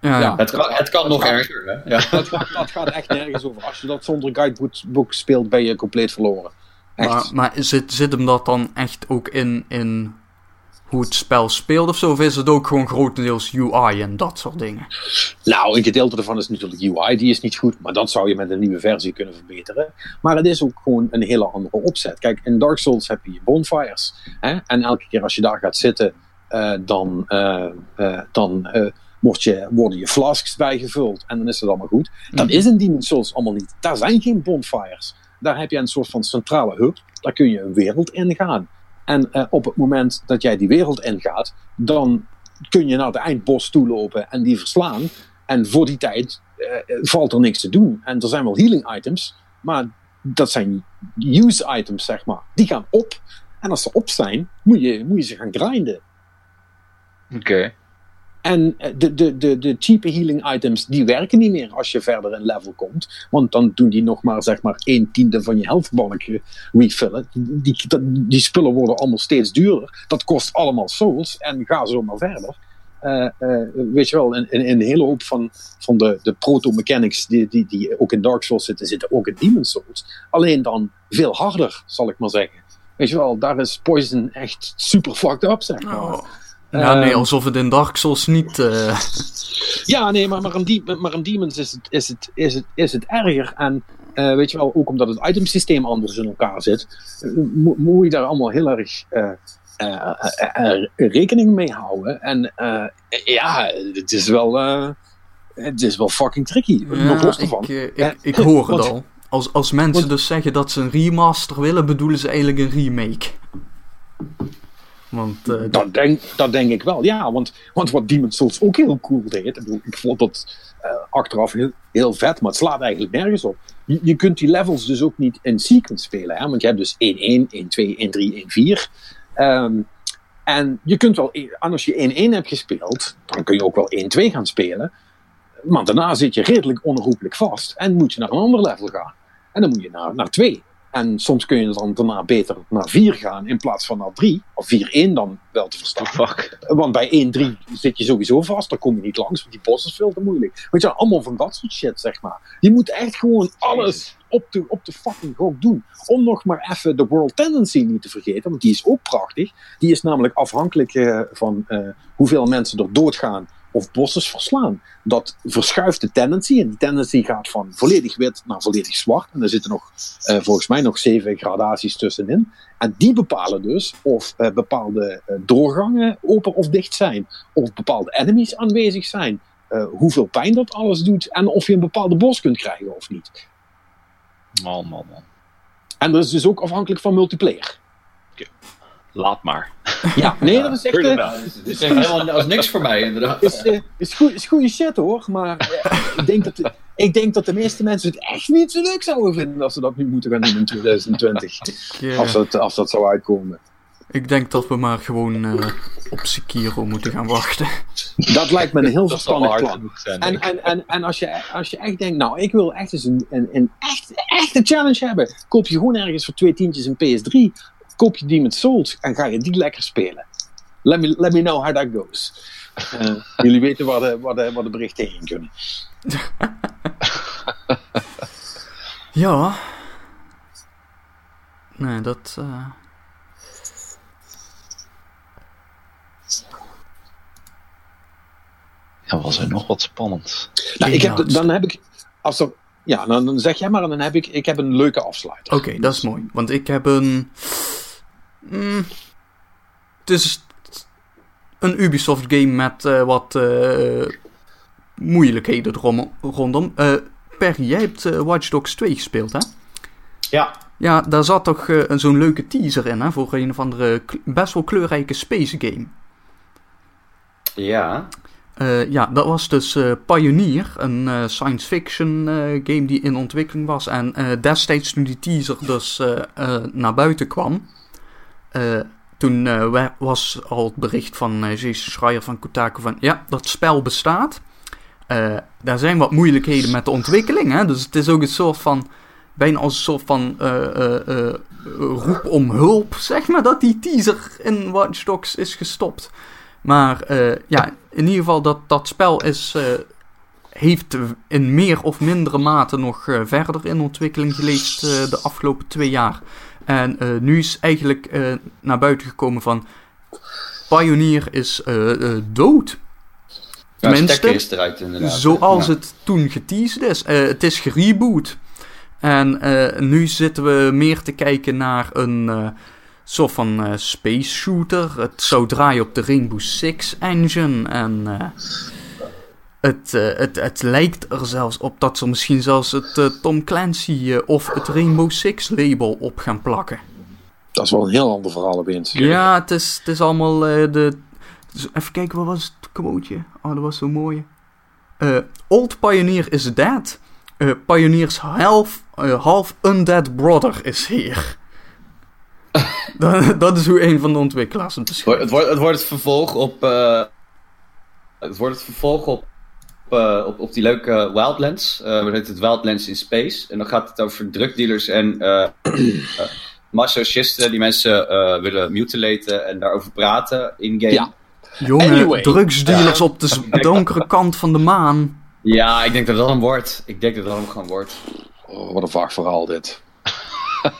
ja, Ja. Het kan, het kan nog gaat- erger, hè? Ja. Dat, gaat, dat gaat echt nergens over. Als je dat zonder guidebook speelt, ben je compleet verloren. Echt. Maar, maar zit, zit hem dat dan echt ook in, in hoe het spel speelt of zo? Of is het ook gewoon grotendeels UI en dat soort dingen? Nou, een gedeelte daarvan is natuurlijk UI, die is niet goed, maar dat zou je met een nieuwe versie kunnen verbeteren. Maar het is ook gewoon een hele andere opzet. Kijk, in Dark Souls heb je bonfires. Hè? En elke keer als je daar gaat zitten, eh, dan, eh, eh, dan word je, worden je flasks bijgevuld en dan is het allemaal goed. Dat is in Demon's Souls allemaal niet. Daar zijn geen bonfires. Daar heb je een soort van centrale hub, daar kun je een wereld ingaan. En eh, op het moment dat jij die wereld ingaat, dan kun je naar de eindbos toe lopen en die verslaan. En voor die tijd eh, valt er niks te doen. En er zijn wel healing items, maar dat zijn use items, zeg maar. Die gaan op. En als ze op zijn, moet je, moet je ze gaan grinden. Oké. En eh, de, de, de, de cheape healing items, die werken niet meer als je verder in level komt. Want dan doen die nog maar, zeg maar, een tiende van je healthbalk refillen. Die, die spullen worden allemaal steeds duurder. Dat kost allemaal souls en ga zo maar verder. Eh, eh, weet je wel, in, in een hele hoop van, van de, de proto-mechanics die, die, die ook in Dark Souls zitten, zitten ook in Demon's Souls. Alleen dan veel harder, zal ik maar zeggen. Weet je wel, daar is Poison echt super fucked up, zeg maar. Oh. Ja, nee, Ehm, alsof het in Dark Souls niet... eh, Ja, nee, maar, maar, een Demons is het, is het, is het, is het erger. En eh, weet je wel, ook omdat het itemsysteem anders in elkaar zit, eh, mo- moet je daar allemaal heel erg rekening mee houden. En ja, het is wel, het is wel fucking tricky. ja, nog los ik, ervan. ik, hoor het al. Als, als mensen want- dus zeggen dat ze een remaster willen, bedoelen ze eigenlijk een remake. Want eh, Dat denk, dat denk ik wel, ja. Want, want wat Demon's Souls ook heel cool deed, ik, ik vond dat eh, achteraf heel, heel vet, maar het slaat eigenlijk nergens op. Je, je kunt die levels dus ook niet in sequence spelen, hè? want je hebt dus 1-1, 1-2, 1-3, 1-4. Ehm, en je kunt wel, en als je 1-1 hebt gespeeld, dan kun je ook wel 1-2 gaan spelen. Maar daarna zit je redelijk onherroepelijk vast en moet je naar een ander level gaan. En dan moet je naar, naar 2. En soms kun je dan daarna beter naar 4 gaan in plaats van naar 3. Of 4-1 dan wel te verstaan. Fuck. Want bij 1-3 zit je sowieso vast, daar kom je niet langs, want die boss is veel te moeilijk. Weet je, allemaal van dat soort shit, zeg maar. Je moet echt gewoon alles op de, op de fucking gok doen. Om nog maar even de World Tendency niet te vergeten, want die is ook prachtig. Die is namelijk afhankelijk eh, van eh, hoeveel mensen er doodgaan of bosses verslaan. Dat verschuift de tendency, en die tendency gaat van volledig wit naar volledig zwart. En er zitten nog, eh, volgens mij nog zeven gradaties tussenin. En die bepalen dus of eh, bepaalde eh, doorgangen open of dicht zijn. Of bepaalde enemies aanwezig zijn. hoeveel pijn dat alles doet. En of je een bepaalde bos kunt krijgen of niet. Man, man, man. En dat is dus ook afhankelijk van multiplayer. Laat maar. Ja, nee, dat is echt... Je eh, dat? Het is echt helemaal als niks voor mij, inderdaad. is, eh, is, goed, is goede shit hoor. Maar eh, ik, denk dat, ik denk dat de meeste mensen het echt niet zo leuk zouden vinden. als ze dat nu moeten gaan doen in 2020. ik, eh, Als dat, als dat zou uitkomen. ik denk dat we maar gewoon eh, op Sekiro moeten gaan wachten. Dat lijkt me een heel verstandig plan. En, en, en, en als, je, als je echt denkt, nou, ik wil echt eens een, een, een echt, echte challenge hebben. Koop je gewoon ergens voor twee tientjes een PS3. Koop je Demon's Souls en ga je die lekker spelen. Let me, let me know how that goes. Eh, jullie weten waar de, waar, de, waar de berichten heen kunnen. Ja. Nee, dat... eh, Ja, was er nog wat spannend? Nou, ik heb, dan heb ik, als er, ja, dan, dan zeg jij maar en dan heb ik, ik heb een leuke afsluiter. Oké, dat is mooi. Want ik heb een... Mm, het is een Ubisoft game met eh, wat eh, moeilijkheden rondom. Eh Perry, jij hebt Watch Dogs 2 gespeeld, hè? Ja, Ja, daar zat toch een- zo'n leuke teaser in, hè? Voor een of andere best wel kleurrijke space game. ja. Ja, dat was dus Pioneer, een science fiction game die in ontwikkeling was. En destijds toen die teaser dus naar buiten kwam, eh, toen eh, was al het bericht van uh, Jason Schreier van Kotaku van ja, dat spel bestaat. Daar zijn wat moeilijkheden met de ontwikkeling, hè? dus het is ook een soort van, bijna als een soort van roep om hulp, zeg maar, dat die teaser in Watch Dogs is gestopt. Maar ja, in ieder geval dat, dat spel is, heeft in meer of mindere mate nog verder in ontwikkeling geleefd de afgelopen twee jaar. En eh, nu is eigenlijk eh, naar buiten gekomen van Pioneer is eh, dood. Ja, Tenminste, is eruit inderdaad. Zoals Ja. het toen geteased is. Het is gereboot. En nu zitten we meer te kijken naar een soort van space shooter. Het zou draaien op de Rainbow Six engine. En het, eh, het, het lijkt er zelfs op dat ze misschien zelfs het eh, Tom Clancy eh, of het Rainbow Six label op gaan plakken. Dat is wel een heel ander verhaal opeens. Ja, het is, het is allemaal eh, de. dus even kijken, wat was het quoteje? Oh, dat was zo mooi. Eh, Old Pioneer is dead. Eh, Pioneer's half, eh, half undead brother is here. dat, dat is hoe een van de ontwikkelaars het beschrijft. het, wordt, het wordt het vervolg op. eh, het wordt het vervolg op. eh, op, op die leuke Wildlands. eh dat heet het Wildlands in Space. En dan gaat het over drugdealers en masochisten die mensen eh, willen mutilaten en daarover praten in-game. Ja. Jongen, Anyway. drugsdealers op de donkere kant van de maan. Ja, ik denk dat dat hem wordt. Ik denk dat dat hem gewoon wordt. Oh, wat een vaag verhaal dit.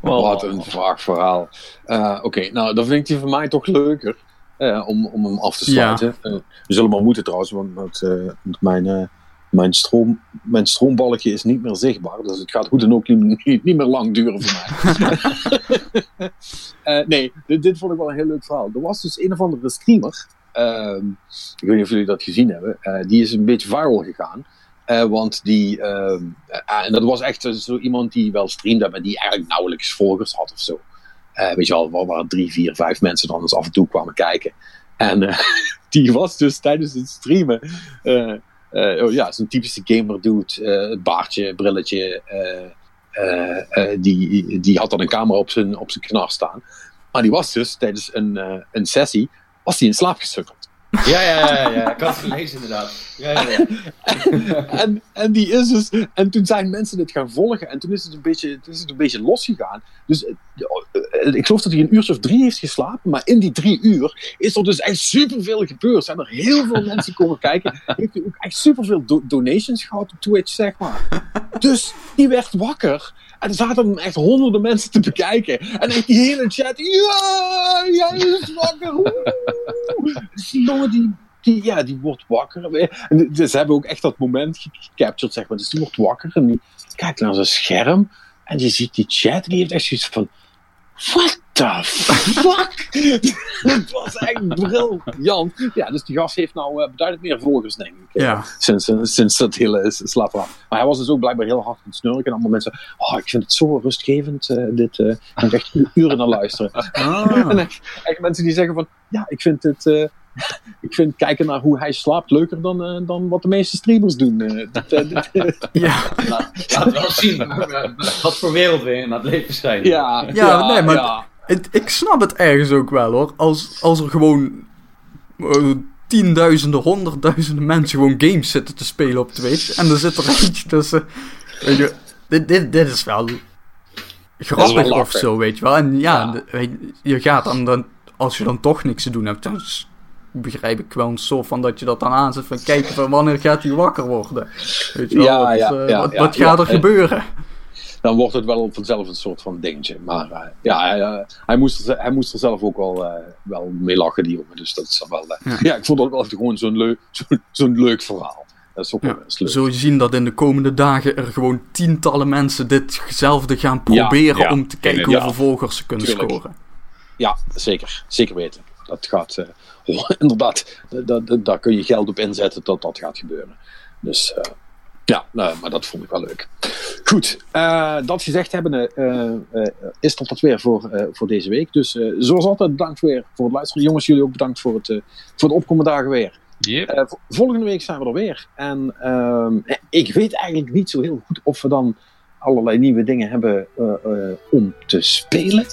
Wat een vaag verhaal. Eh, Oké, nou dan vind ik die van mij toch leuker. Eh, om, om hem af te sluiten. Eh, we zullen maar moeten trouwens, want eh, mijn, mijn, stroom, mijn stroombalkje is niet meer zichtbaar. Dus het gaat hoe dan ook niet, niet, meer lang duren voor mij. Nee, dit, dit vond ik wel een heel leuk verhaal. Er was dus een of andere streamer. ehm, ik weet niet of jullie dat gezien hebben. die is een beetje viral gegaan. Want die, ehm, eh, en dat was echt zo iemand die wel streamde, maar die eigenlijk nauwelijks volgers had of zo. Eh, weet je wel, waar, drie, vier, vijf mensen dan eens af en toe kwamen kijken. En eh, die was dus tijdens het streamen, eh, oh ja, zo'n typische gamer dude, baardje, brilletje, die, die had dan een camera op zijn, op zijn knar staan. Maar die was dus tijdens een, een sessie, was die in slaap gesukkeld. Ja, ja, ja, ja. Ik had het gelezen inderdaad. Ja, ja, ja. en, en die is dus. En toen zijn mensen dit gaan volgen. En toen is het een beetje, toen is het een beetje losgegaan. Dus eh, eh, ik geloof dat hij een uurtje of drie heeft geslapen. Maar in die drie uur is er dus echt superveel gebeurd. Zijn er heel veel mensen komen kijken. Heeft hij ook echt superveel do donations gehad op Twitch, zeg maar. Dus die werd wakker. En er zaten hem echt honderden mensen te bekijken. En echt die hele chat. Ja, jij is wakker. Dus die jongen die, die, ja, die wordt wakker. En dus ze hebben ook echt dat moment ge- gecaptured, zeg maar. Dus die wordt wakker en die kijkt naar zijn scherm. En je ziet die chat en die heeft echt zoiets van... What the fuck? Het was echt briljant. Ja, dus die gast heeft nou eh, beduidend meer volgers, denk ik. Ja. Sinds, eh, sinds dat hele s- slaapverhaal. Maar hij was dus ook blijkbaar heel hard aan het snurken. En allemaal mensen... Oh, ik vind het zo rustgevend, eh, dit. eh, ik kan er echt uren naar luisteren. Ah. En echt, echt mensen die zeggen van... Ja, ik vind het... eh, ik vind kijken naar hoe hij slaapt leuker dan, eh, dan wat de meeste streamers doen. eh. Ja. Laat, laat wel zien wat voor wereld we in het leven zijn. ja, Ja, nee, maar- ja. Het- ik snap het ergens ook wel hoor. Als, als er gewoon tienduizenden, honderdduizenden mensen gewoon games zitten te spelen op Twitch. En er zit er eentje tussen. Weet je, dit, dit, dit is wel grappig wel of zo, weet je wel. En ja, Ja. de- weet je, je gaat dan, dan, als je dan toch niks te doen hebt, dan begrijp ik wel een soort van dat je dat dan aanzet van kijken van wanneer gaat hij wakker worden. Weet je wel, Ja, wat, ja, eh, ja, wat, ja, wat gaat er eh, gebeuren? Dan wordt het wel vanzelf een soort van dingetje. Maar eh, ja, hij, hij, moest er, hij moest er zelf ook wel, wel mee lachen, die jongen. Dus dat is wel... Ja. ik vond dat wel gewoon zo'n leuk, zo'n zo'n leuk verhaal. Dat is ook wel eens leuk. Zul je zien dat in de komende dagen er gewoon tientallen mensen ditzelfde gaan proberen om te kijken hoeveel volgers ze kunnen Tuurlijk. scoren. Ja, zeker. Zeker weten. Dat gaat, eh, oh, inderdaad, da- da- daar kun je geld op inzetten dat dat gaat gebeuren. Dus eh, ja, nou, maar dat vond ik wel leuk. Goed, eh, dat gezegd hebbende, eh, is dat het weer voor, voor deze week. Dus zoals altijd, bedankt weer voor het luisteren. Jongens, jullie ook bedankt voor het, voor het opkomen dagen weer. Yep. Volgende week zijn we er weer. En ehm, ik weet eigenlijk niet zo heel goed of we dan allerlei nieuwe dingen hebben om te spelen.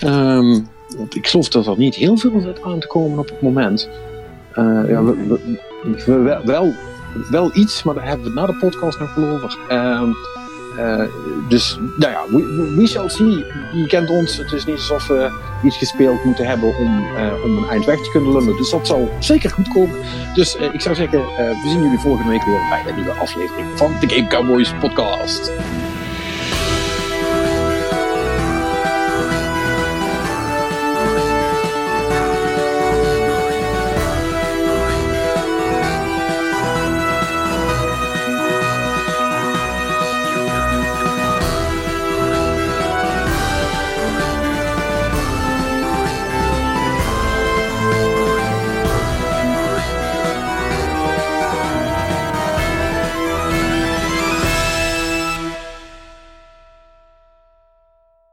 Ehm, want ik geloof dat er niet heel veel zit aan te komen op het moment. Eh, ja, we, we- we- wel, wel, iets, maar daar hebben we het na de podcast nog wel over. Ehm, eh, dus, nou ja, we, we- shall. Je kent ons. Het is niet alsof we iets gespeeld moeten hebben om, eh, om een eind weg te kunnen lullen. Dus dat zal zeker goed komen. Dus ik zou zeggen, we zien jullie volgende week weer bij een nieuwe aflevering van de Game Cowboys podcast.